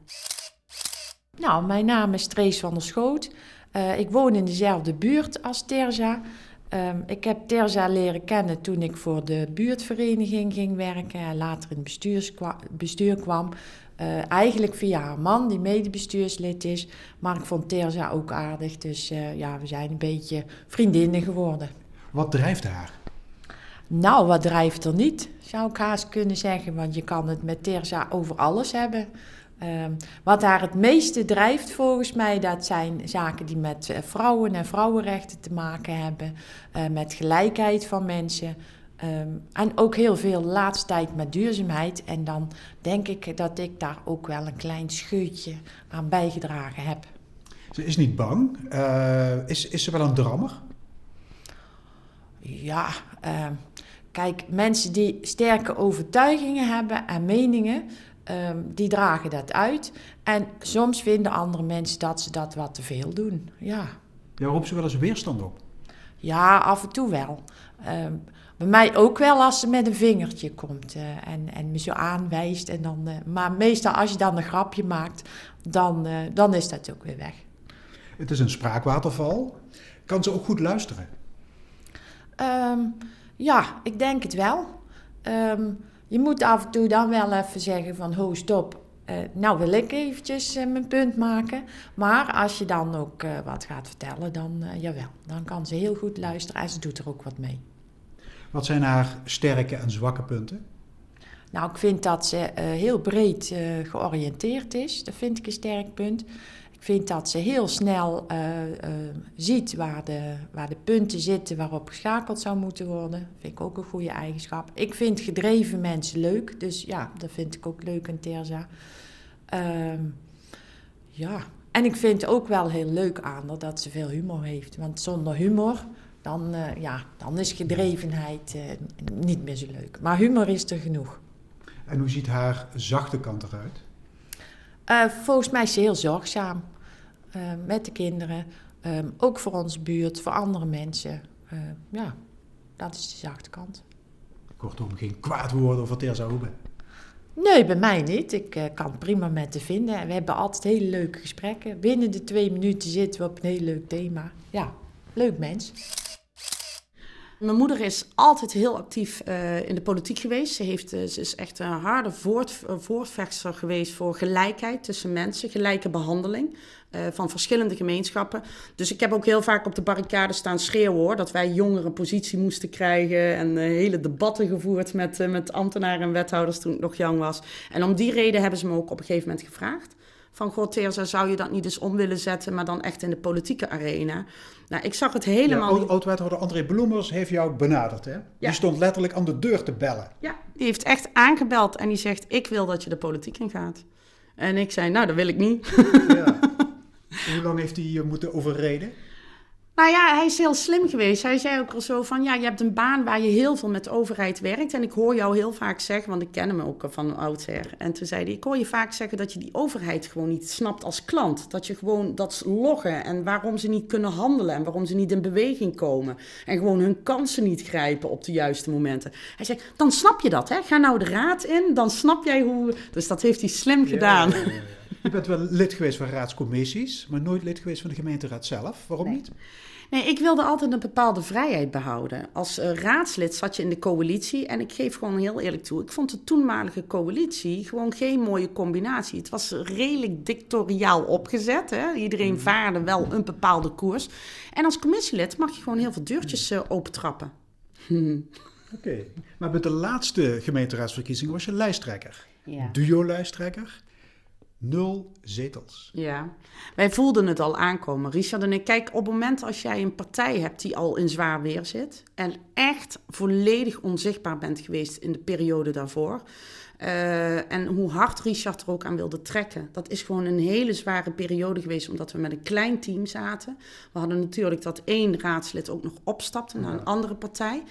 Nou, mijn naam is Trees van der Schoot. Uh, ik woon in dezelfde buurt als Terza. Um, ik heb Terza leren kennen toen ik voor de buurtvereniging ging werken en later in het bestuur kwam. Uh, eigenlijk via haar man, die medebestuurslid is. Maar ik vond Terza ook aardig, dus uh, ja, we zijn een beetje vriendinnen geworden. Wat drijft haar? Nou, wat drijft er niet, zou ik haast kunnen zeggen. Want je kan het met Terza over alles hebben. Um, wat haar het meeste drijft volgens mij, dat zijn zaken die met uh, vrouwen en vrouwenrechten te maken hebben, uh, met gelijkheid van mensen. Um, en ook heel veel laatste tijd met duurzaamheid. En dan denk ik dat ik daar ook wel een klein scheutje aan bijgedragen heb. Ze is niet bang. Uh, is, is ze wel een drammer? Ja, kijk, mensen die sterke overtuigingen hebben en meningen, Um, die dragen dat uit. En soms vinden andere mensen dat ze dat wat te veel doen. Ja. Ja, roept ze wel eens weerstand op? Ja, af en toe wel. Um, bij mij ook wel als ze met een vingertje komt uh, en, en me zo aanwijst. En dan, uh, maar meestal als je dan een grapje maakt, dan, uh, dan is dat ook weer weg. Het is een spraakwaterval. Kan ze ook goed luisteren? Um, ja, ik denk het wel. Um, je moet af en toe dan wel even zeggen van, ho, stop. Uh, nou wil ik eventjes uh, mijn punt maken. Maar als je dan ook uh, wat gaat vertellen, dan jawel. Dan kan ze heel goed luisteren en ze doet er ook wat mee. Wat zijn haar sterke en zwakke punten? Nou, ik vind dat ze heel breed georiënteerd is. Dat vind ik een sterk punt. Ik vind dat ze heel snel uh, uh, ziet waar de, waar de punten zitten waarop geschakeld zou moeten worden. Vind ik ook een goede eigenschap. Ik vind gedreven mensen leuk, dus ja, dat vind ik ook leuk in Terza. Uh, ja, en ik vind ook wel heel leuk aan dat ze veel humor heeft. Want zonder humor, dan, uh, ja, dan is gedrevenheid niet meer zo leuk. Maar humor is er genoeg. En hoe ziet haar zachte kant eruit? Uh, volgens mij is ze heel zorgzaam uh, met de kinderen. Um, ook voor onze buurt, voor andere mensen. Uh, ja, dat is de zachte kant. Kortom, geen kwaad woorden over Terza Hoebe? Nee, bij mij niet. Ik kan prima met te vinden. We hebben altijd hele leuke gesprekken. Binnen de twee minuten zitten we op een heel leuk thema. Ja, leuk mens. Mijn moeder is altijd heel actief uh, in de politiek geweest. Ze, heeft, uh, ze is echt een harde voort, voorvechter geweest voor gelijkheid tussen mensen, gelijke behandeling van verschillende gemeenschappen. Dus ik heb ook heel vaak op de barricade staan schreeuwen hoor, dat wij jongeren positie moesten krijgen en hele debatten gevoerd met, met ambtenaren en wethouders toen ik nog jong was. En om die reden hebben ze me ook op een gegeven moment gevraagd van God, Teresa, zou je dat niet eens om willen zetten, maar dan echt in de politieke arena? Nou, ik zag het helemaal... Ja, oud-wethouder André Bloemers heeft jou benaderd, hè? Ja. Die stond letterlijk aan de deur te bellen. Ja, die heeft echt aangebeld en die zegt, ik wil dat je de politiek in gaat. En ik zei, nou, dat wil ik niet. Ja. (laughs) Hoe lang heeft hij je moeten overreden? Nou ja, hij is heel slim geweest. Hij zei ook al zo van, ja, je hebt een baan waar je heel veel met de overheid werkt. En ik hoor jou heel vaak zeggen, want ik ken hem ook van oudsher. En toen zei hij, ik hoor je vaak zeggen dat je die overheid gewoon niet snapt als klant. Dat je gewoon dat loggen en waarom ze niet kunnen handelen en waarom ze niet in beweging komen. En gewoon hun kansen niet grijpen op de juiste momenten. Hij zei, dan snap je dat, hè. Ga nou de raad in, dan snap jij hoe... Dus dat heeft hij slim gedaan. Ja, ja, je bent wel lid geweest van raadscommissies, maar nooit lid geweest van de gemeenteraad zelf. Waarom nee. niet? Nee, ik wilde altijd een bepaalde vrijheid behouden. Als uh, raadslid zat je in de coalitie en ik geef gewoon heel eerlijk toe. Ik vond de toenmalige coalitie gewoon geen mooie combinatie. Het was redelijk dictatoriaal opgezet. Hè? Iedereen mm. vaarde wel een bepaalde koers. En als commissielid mag je gewoon heel veel deurtjes uh, opentrappen. (laughs) Oké, okay. maar bij de laatste gemeenteraadsverkiezing was je lijsttrekker. Ja. Duo-lijsttrekker. Nul zetels. Ja, wij voelden het al aankomen, Richard en ik. Kijk, op het moment als jij een partij hebt die al in zwaar weer zit... en echt volledig onzichtbaar bent geweest in de periode daarvoor... Uh, en hoe hard Richard er ook aan wilde trekken. Dat is gewoon een hele zware periode geweest, omdat we met een klein team zaten. We hadden natuurlijk dat één raadslid ook nog opstapte naar een andere partij.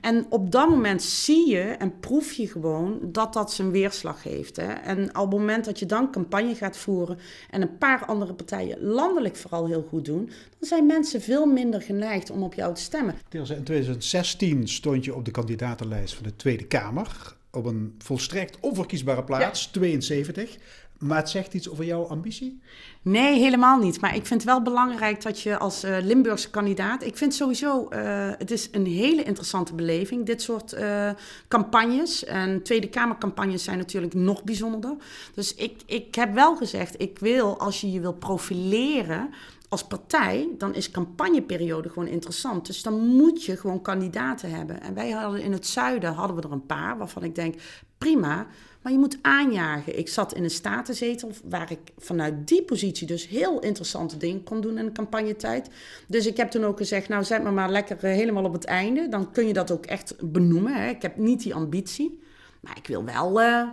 En op dat moment zie je en proef je gewoon dat dat zijn weerslag heeft. Hè? En op het moment dat je dan campagne gaat voeren en een paar andere partijen landelijk vooral heel goed doen, dan zijn mensen veel minder geneigd om op jou te stemmen. In 2016 stond je op de kandidatenlijst van de Tweede Kamer op een volstrekt onverkiesbare plaats, 72. Maar het zegt iets over jouw ambitie? Nee, helemaal niet. Maar ik vind het wel belangrijk dat je als uh, Limburgse kandidaat. Ik vind sowieso, uh, het is een hele interessante beleving, dit soort uh, campagnes. En Tweede Kamercampagnes zijn natuurlijk nog bijzonderder. Dus ik, ik heb wel gezegd, ik wil, als je je wil profileren als partij, dan is campagneperiode gewoon interessant. Dus dan moet je gewoon kandidaten hebben. En wij hadden in het zuiden hadden we er een paar waarvan ik denk, prima. Maar je moet aanjagen. Ik zat in een statenzetel waar ik vanuit die positie dus heel interessante dingen kon doen in de campagnetijd. Dus ik heb toen ook gezegd, nou zet me maar lekker eh, helemaal op het einde. Dan kun je dat ook echt benoemen. Hè. Ik heb niet die ambitie. Maar ik wil wel uh,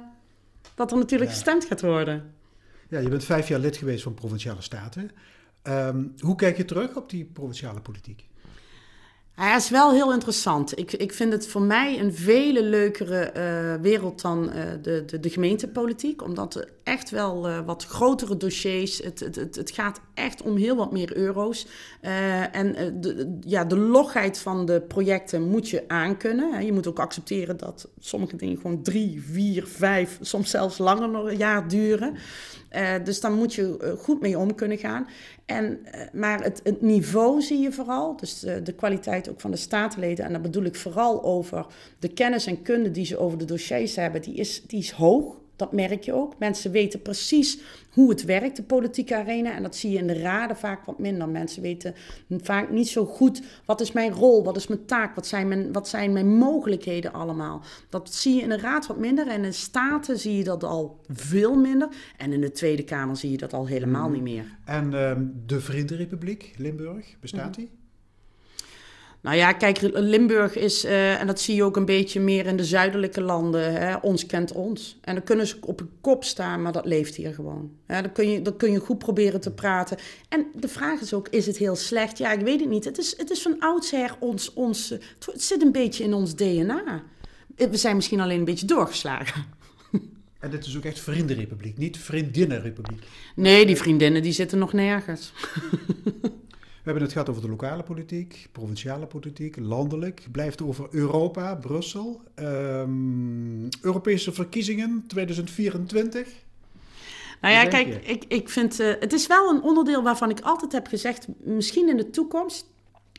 dat er natuurlijk gestemd gaat worden. Ja, je bent vijf jaar lid geweest van Provinciale Staten. Um, hoe kijk je terug op die provinciale politiek? Hij is wel heel interessant. Ik, ik vind het voor mij een vele leukere uh, wereld dan uh, de, de, de, gemeentepolitiek. Omdat echt wel uh, wat grotere dossiers. Het, het, het, het, gaat echt om heel wat meer euro's. en de, ja, de logheid van de projecten moet je aankunnen. Je moet ook accepteren dat sommige dingen gewoon drie, vier, vijf, soms zelfs langer nog een jaar duren. Dus dan moet je goed mee om kunnen gaan. En, maar het, het, niveau zie je vooral, dus de, kwaliteit ook van de statenleden. En dat bedoel ik vooral over de kennis en kunde die ze over de dossiers hebben, die is, die is hoog. Dat merk je ook. Mensen weten precies hoe het werkt, de politieke arena. En dat zie je in de raden vaak wat minder. Mensen weten vaak niet zo goed wat is mijn rol, wat is mijn taak, wat zijn mijn, wat zijn mijn mogelijkheden allemaal. Dat zie je in de raad wat minder. En in staten zie je dat al veel minder. En in de Tweede Kamer zie je dat al helemaal niet meer. En uh, de Vriendenrepubliek, Limburg, bestaat die? Nou ja, kijk, Limburg is, uh, en dat zie je ook een beetje meer in de zuidelijke landen, hè, ons kent ons. En dan kunnen ze op een kop staan, maar dat leeft hier gewoon. Ja, dan, kun je, dan kun je goed proberen te praten. En de vraag is ook, is het heel slecht? Ja, ik weet het niet. Het is, het is van oudsher ons, ons, het zit een beetje in ons DNA. We zijn misschien alleen een beetje doorgeslagen. (laughs) En dit is ook echt vriendenrepubliek, niet vriendinnenrepubliek. Nee, die vriendinnen die zitten nog nergens. (laughs) We hebben het gehad over de lokale politiek, provinciale politiek, landelijk. Blijft over Europa, Brussel. Um, Europese verkiezingen 2024. Nou ja, kijk, ik, ik vind uh, het is wel een onderdeel waarvan ik altijd heb gezegd, misschien in de toekomst,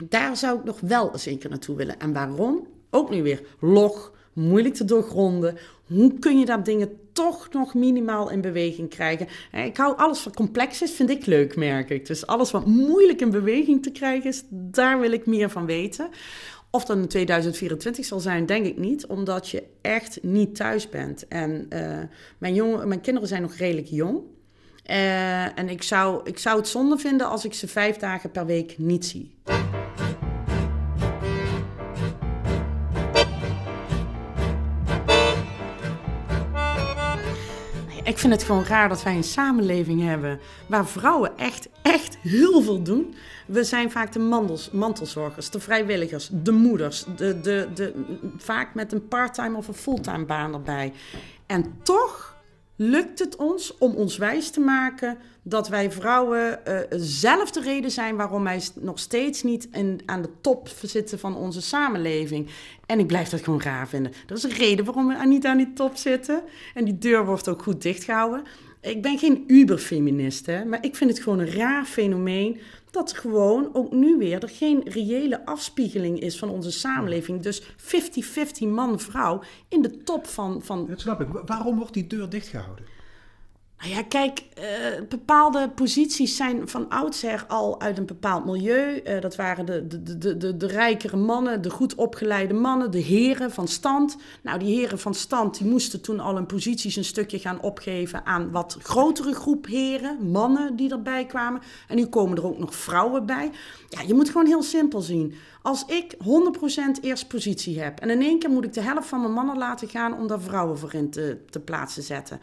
daar zou ik nog wel eens een keer naartoe willen. En waarom? Ook nu weer log, moeilijk te doorgronden. Hoe kun je dat dingen toch nog minimaal in beweging krijgen? Ik hou alles wat complex is, vind ik leuk, merk ik. Dus alles wat moeilijk in beweging te krijgen is, daar wil ik meer van weten. Of dat in 2024 zal zijn, denk ik niet, omdat je echt niet thuis bent. En uh, mijn, jongen, mijn kinderen zijn nog redelijk jong. Uh, en ik zou, ik zou het zonde vinden als ik ze vijf dagen per week niet zie. Ik vind het gewoon raar dat wij een samenleving hebben waar vrouwen echt, echt heel veel doen. We zijn vaak de mantelzorgers, de vrijwilligers, de moeders, de, de, de, vaak met een parttime of een fulltime baan erbij. En toch lukt het ons om ons wijs te maken dat wij vrouwen uh, zelf de reden zijn waarom wij nog steeds niet aan de top zitten van onze samenleving. En ik blijf dat gewoon raar vinden. Er is een reden waarom we niet aan die top zitten. En die deur wordt ook goed dichtgehouden. Ik ben geen uberfeminist, hè, maar ik vind het gewoon een raar fenomeen dat gewoon ook nu weer er geen reële afspiegeling is van onze samenleving. Dus 50-50 man-vrouw in de top van, van... Dat snap ik. Waarom wordt die deur dichtgehouden? Nou ja, kijk, uh, bepaalde posities zijn van oudsher al uit een bepaald milieu. Uh, dat waren de, de, de, de, de rijkere mannen, de goed opgeleide mannen, de heren van stand. Nou, die heren van stand die moesten toen al hun posities een stukje gaan opgeven aan wat grotere groep heren, mannen die erbij kwamen. En nu komen er ook nog vrouwen bij. Ja, je moet gewoon heel simpel zien. Als ik 100% eerste positie heb en in één keer moet ik de helft van mijn mannen laten gaan om daar vrouwen voor in te, te plaatsen zetten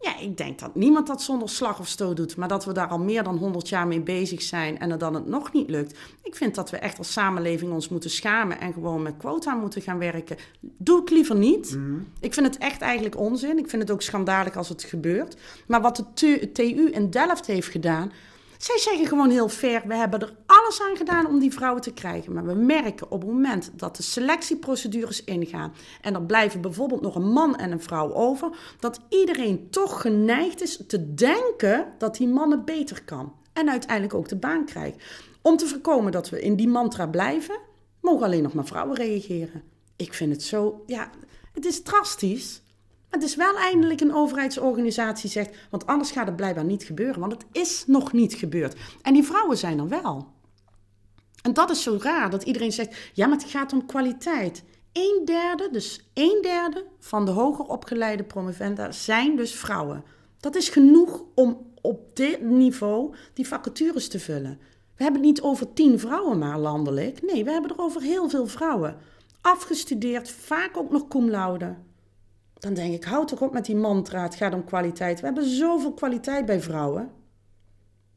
ja, ik denk dat niemand dat zonder slag of stoot doet, maar dat we daar al meer dan 100 jaar mee bezig zijn en dat dan het nog niet lukt. Ik vind dat we echt als samenleving ons moeten schamen en gewoon met quota moeten gaan werken. Doe ik liever niet. Mhm. Ik vind het echt eigenlijk onzin. Ik vind het ook schandalig als het gebeurt. Maar wat de TU in Delft heeft gedaan, Zij zeggen gewoon heel fair, we hebben er alles aan gedaan om die vrouwen te krijgen. Maar we merken op het moment dat de selectieprocedures ingaan en er blijven bijvoorbeeld nog een man en een vrouw over, dat iedereen toch geneigd is te denken dat die mannen beter kan. En uiteindelijk ook de baan krijgt. Om te voorkomen dat we in die mantra blijven, mogen alleen nog maar vrouwen reageren. Ik vind het zo, ja, het is drastisch. Het is wel eindelijk een overheidsorganisatie zegt, want anders gaat het blijkbaar niet gebeuren, want het is nog niet gebeurd. En die vrouwen zijn er wel. En dat is zo raar, dat iedereen zegt, ja, maar het gaat om kwaliteit. Een derde, dus een derde van de hoger opgeleide promovenda zijn dus vrouwen. Dat is genoeg om op dit niveau die vacatures te vullen. We hebben het niet over tien vrouwen maar landelijk. Nee, we hebben er over heel veel vrouwen. Afgestudeerd, vaak ook nog cum. Dan denk ik, houd toch op met die mantra, het gaat om kwaliteit. We hebben zoveel kwaliteit bij vrouwen.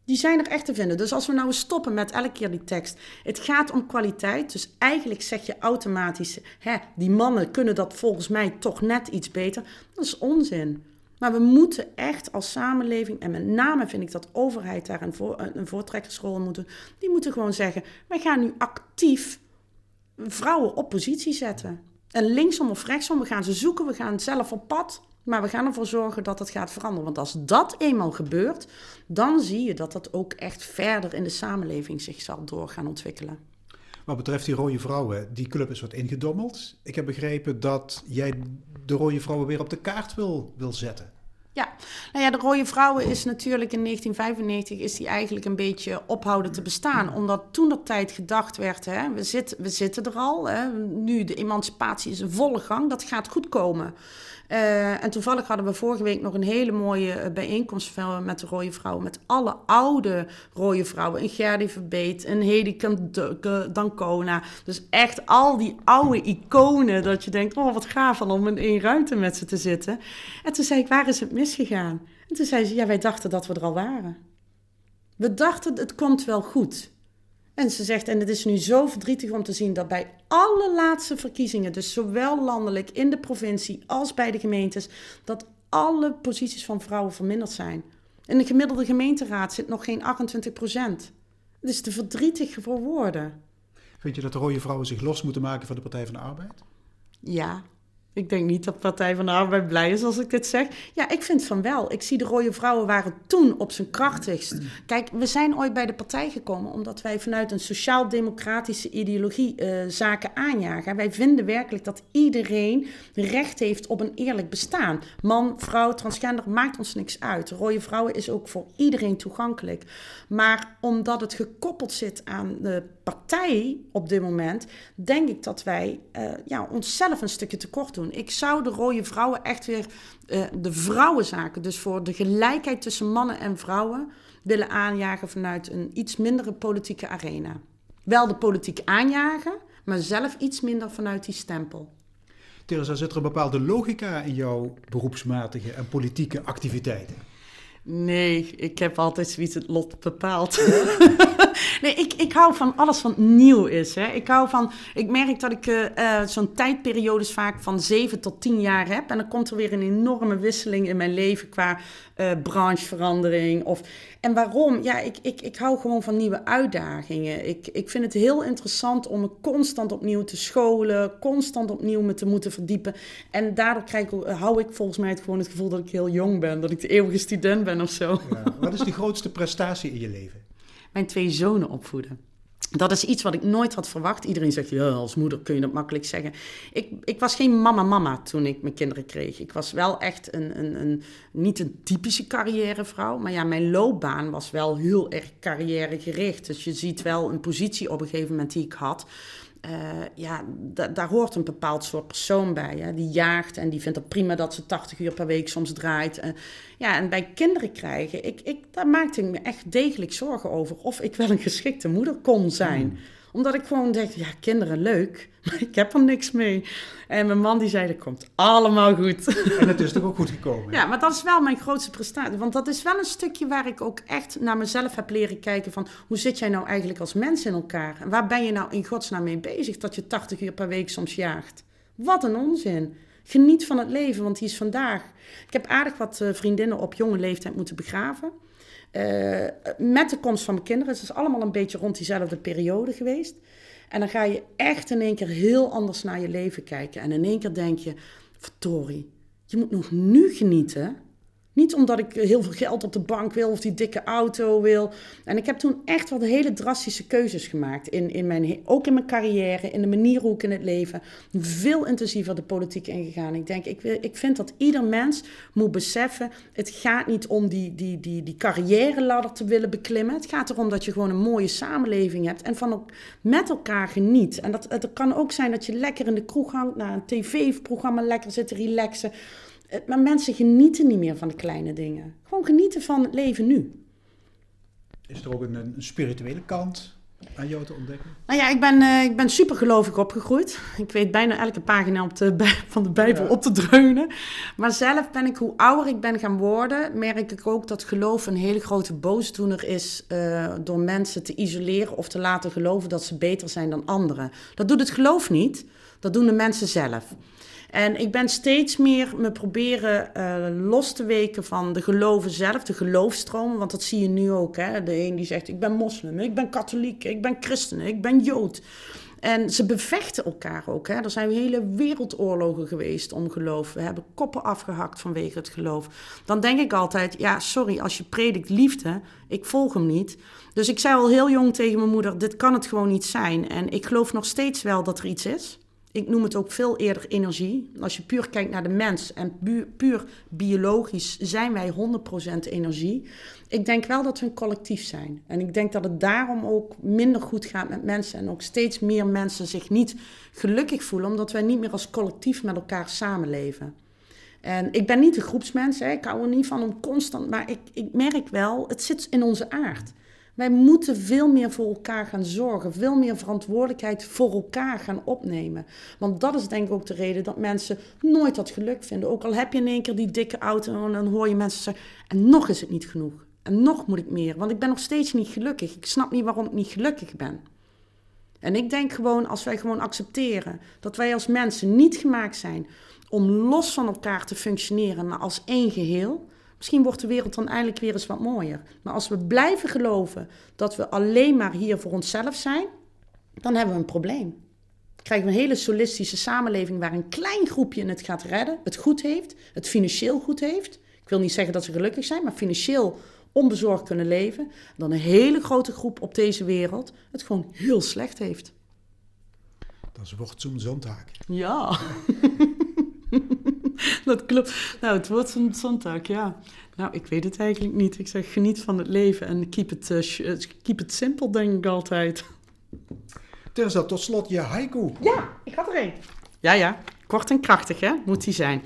Die zijn er echt te vinden. Dus als we nou stoppen met elke keer die tekst. Het gaat om kwaliteit. Dus eigenlijk zeg je automatisch: hè, die mannen kunnen dat volgens mij toch net iets beter. Dat is onzin. Maar we moeten echt als samenleving, en met name vind ik dat overheid daar een, voor, een voortrekkersrol in moeten, die moeten gewoon zeggen: wij gaan nu actief vrouwen op positie zetten. En linksom of rechtsom, we gaan ze zoeken, we gaan zelf op pad. Maar we gaan ervoor zorgen dat het gaat veranderen. Want als dat eenmaal gebeurt, dan zie je dat dat ook echt verder in de samenleving zich zal door gaan ontwikkelen. Wat betreft die rode vrouwen, die club is wat ingedommeld. Ik heb begrepen dat jij de rode vrouwen weer op de kaart wil, wil zetten. Ja, nou ja, de Rode Vrouwen is natuurlijk in 1995 is die eigenlijk een beetje ophouden te bestaan. Omdat toen dat tijd gedacht werd, hè, we, zitten, we zitten er al, hè, nu de emancipatie is in volle gang, dat gaat goed komen. Uh, en toevallig hadden we vorige week nog een hele mooie uh, bijeenkomst met de rode vrouwen. Met alle oude rode vrouwen. Een Gerdy Verbeet, een Hedy Dancona. Dus echt al die oude iconen. Dat je denkt, oh wat gaaf om in één ruimte met ze te zitten. En toen zei ik, waar is het misgegaan? En toen zei ze, ja wij dachten dat we er al waren. We dachten, het komt wel goed. En ze zegt, en het is nu zo verdrietig om te zien dat bij alle laatste verkiezingen, dus zowel landelijk in de provincie als bij de gemeentes, dat alle posities van vrouwen verminderd zijn. In de gemiddelde gemeenteraad zit nog geen 28 procent. Het is te verdrietig voor woorden. Vind je dat de rode vrouwen zich los moeten maken van de Partij van de Arbeid? Ja, ik denk niet dat Partij van de Arbeid blij is als ik dit zeg. Ja, ik vind van wel. Ik zie de rode vrouwen waren toen op zijn krachtigst. Kijk, we zijn ooit bij de partij gekomen omdat wij vanuit een sociaal-democratische ideologie uh, zaken aanjagen. Wij vinden werkelijk dat iedereen recht heeft op een eerlijk bestaan. Man, vrouw, transgender, maakt ons niks uit. De rode vrouwen is ook voor iedereen toegankelijk. Maar omdat het gekoppeld zit aan de partij op dit moment, denk ik dat wij uh, ja, onszelf een stukje tekort doen. Ik zou de rode vrouwen echt weer uh, de vrouwenzaken, dus voor de gelijkheid tussen mannen en vrouwen, willen aanjagen vanuit een iets mindere politieke arena. Wel de politiek aanjagen, maar zelf iets minder vanuit die stempel. Teresa, zit er een bepaalde logica in jouw beroepsmatige en politieke activiteiten? Nee, ik heb altijd zoiets het lot bepaald. (laughs) (laughs) nee, ik, ik hou van alles wat nieuw is. Hè. Ik hou van, ik merk dat ik uh, zo'n tijdperiodes vaak van zeven tot tien jaar heb. En dan komt er weer een enorme wisseling in mijn leven qua uh, brancheverandering. Of, en waarom? Ja, ik, ik, ik hou gewoon van nieuwe uitdagingen. Ik, ik vind het heel interessant om me constant opnieuw te scholen, constant opnieuw me te moeten verdiepen. En daardoor krijg ik, hou ik volgens mij het gewoon het gevoel dat ik heel jong ben, dat ik de eeuwige student ben of zo. Wat is de grootste prestatie in je leven? Mijn twee zonen opvoeden. Dat is iets wat ik nooit had verwacht. Iedereen zegt, ja, als moeder kun je dat makkelijk zeggen. Ik, ik was geen mama-mama toen ik mijn kinderen kreeg. Ik was wel echt een, een, een, niet een typische carrièrevrouw. Maar ja, mijn loopbaan was wel heel erg carrièregericht. Dus je ziet wel een positie op een gegeven moment die ik had uh, ja, daar hoort een bepaald soort persoon bij. Hè? Die jaagt en die vindt het prima dat ze 80 uur per week soms draait. Uh, ja, en bij kinderen krijgen, ik, ik, daar maakte ik me echt degelijk zorgen over of ik wel een geschikte moeder kon zijn. Hmm omdat ik gewoon dacht, ja, kinderen leuk, (laughs) maar ik heb er niks mee. En mijn man die zei, dat komt allemaal goed. (laughs) En het is toch ook goed gekomen? Ja, maar dat is wel mijn grootste prestatie. Want dat is wel een stukje waar ik ook echt naar mezelf heb leren kijken van... hoe zit jij nou eigenlijk als mens in elkaar? En waar ben je nou in godsnaam mee bezig dat je 80 uur per week soms jaagt? Wat een onzin. Geniet van het leven, want die is vandaag. Ik heb aardig wat eh, vriendinnen op jonge leeftijd moeten begraven. Uh, met de komst van mijn kinderen. Het is allemaal een beetje rond diezelfde periode geweest. En dan ga je echt in één keer heel anders naar je leven kijken. En in één keer denk je, verdorie, je moet nog nu genieten niet omdat ik heel veel geld op de bank wil of die dikke auto wil. En ik heb toen echt wat hele drastische keuzes gemaakt. In, in mijn, ook in mijn carrière, in de manier hoe ik in het leven. Veel intensiever de politiek ingegaan. Ik denk, ik, ik vind dat ieder mens moet beseffen. Het gaat niet om die, die, die, die carrière te willen beklimmen. Het gaat erom dat je gewoon een mooie samenleving hebt. En van met elkaar geniet. En dat, het kan ook zijn dat je lekker in de kroeg hangt. Naar een tv-programma lekker zit te relaxen. Maar mensen genieten niet meer van de kleine dingen. Gewoon genieten van het leven nu. Is er ook een, een spirituele kant aan jou te ontdekken? Nou ja, ik ben, uh, ik ben super gelovig opgegroeid. Ik weet bijna elke pagina op de, van de Bijbel op te dreunen. Maar zelf ben ik, hoe ouder ik ben gaan worden, merk ik ook dat geloof een hele grote boosdoener is uh, door mensen te isoleren of te laten geloven dat ze beter zijn dan anderen. Dat doet het geloof niet, dat doen de mensen zelf. En ik ben steeds meer me proberen uh, los te weken van de geloven zelf, de geloofstromen. Want dat zie je nu ook. Hè? De een die zegt, ik ben moslim, ik ben katholiek, ik ben christen, ik ben jood. En ze bevechten elkaar ook. Hè? Er zijn hele wereldoorlogen geweest om geloof. We hebben koppen afgehakt vanwege het geloof. Dan denk ik altijd, ja, sorry, als je predikt liefde, ik volg hem niet. Dus ik zei al heel jong tegen mijn moeder, dit kan het gewoon niet zijn. En ik geloof nog steeds wel dat er iets is. Ik noem het ook veel eerder energie. Als je puur kijkt naar de mens en puur biologisch zijn wij 100% energie. Ik denk wel dat we een collectief zijn. En ik denk dat het daarom ook minder goed gaat met mensen. En ook steeds meer mensen zich niet gelukkig voelen, omdat wij niet meer als collectief met elkaar samenleven. En ik ben niet een groepsmens, hè. ik hou er niet van om constant, maar ik, ik merk wel, het zit in onze aard. Wij moeten veel meer voor elkaar gaan zorgen, veel meer verantwoordelijkheid voor elkaar gaan opnemen. Want dat is denk ik ook de reden dat mensen nooit dat geluk vinden. Ook al heb je in één keer die dikke auto en dan hoor je mensen zeggen, en nog is het niet genoeg. En nog moet ik meer, want ik ben nog steeds niet gelukkig. Ik snap niet waarom ik niet gelukkig ben. En ik denk gewoon, als wij gewoon accepteren dat wij als mensen niet gemaakt zijn om los van elkaar te functioneren, maar als één geheel, Misschien wordt de wereld dan eindelijk weer eens wat mooier. Maar als we blijven geloven dat we alleen maar hier voor onszelf zijn, dan hebben we een probleem. Dan krijgen we een hele solistische samenleving waar een klein groepje het gaat redden, het goed heeft, het financieel goed heeft. Ik wil niet zeggen dat ze gelukkig zijn, maar financieel onbezorgd kunnen leven. Dan een hele grote groep op deze wereld het gewoon heel slecht heeft. Dat wordt zo'n zondag. Ja. (laughs) (laughs) dat klopt. Nou, het wordt een zondag, ja. Nou, ik weet het eigenlijk niet. Ik zeg geniet van het leven en keep it, uh, keep it simple, denk ik altijd. Terza, tot slot je haiku. Ja, ik had er een. Ja, ja. Kort en krachtig, hè? Moet die zijn.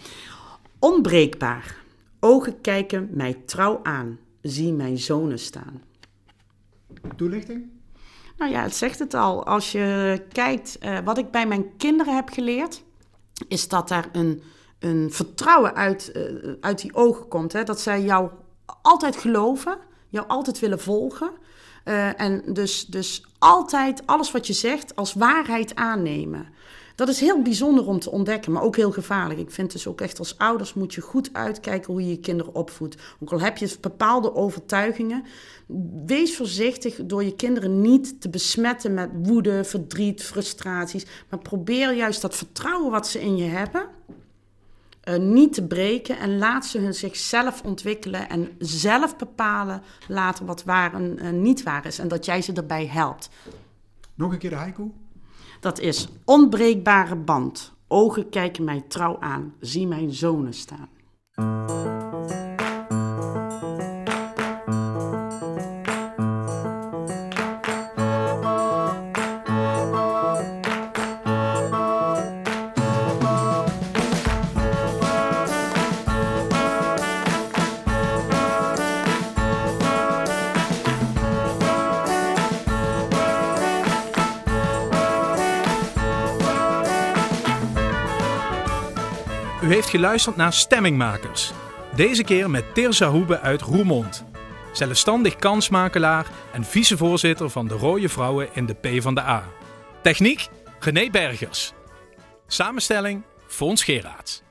Onbreekbaar. Ogen kijken mij trouw aan. Zie mijn zonen staan. Toelichting? Nou ja, het zegt het al. Als je kijkt, uh, wat ik bij mijn kinderen heb geleerd, is dat daar een een vertrouwen uit, uh, uit die ogen komt. Hè? Dat zij jou altijd geloven, jou altijd willen volgen. Uh, en dus, dus altijd alles wat je zegt als waarheid aannemen. Dat is heel bijzonder om te ontdekken, maar ook heel gevaarlijk. Ik vind dus ook echt als ouders moet je goed uitkijken hoe je je kinderen opvoedt. Ook al heb je bepaalde overtuigingen, wees voorzichtig door je kinderen niet te besmetten met woede, verdriet, frustraties. Maar probeer juist dat vertrouwen wat ze in je hebben, uh, niet te breken en laat ze hun zichzelf ontwikkelen en zelf bepalen later wat waar en uh, niet waar is en dat jij ze erbij helpt. Nog een keer de haiku? Dat is onbreekbare band. Ogen kijken mij trouw aan, zie mijn zonen staan. U heeft geluisterd naar Stemmingmakers. Deze keer met Tirza Hoebe uit Roermond. Zelfstandig kansmakelaar en vicevoorzitter van de Rode Vrouwen in de P van de A. Techniek René Bergers. Samenstelling Fons Geraerts.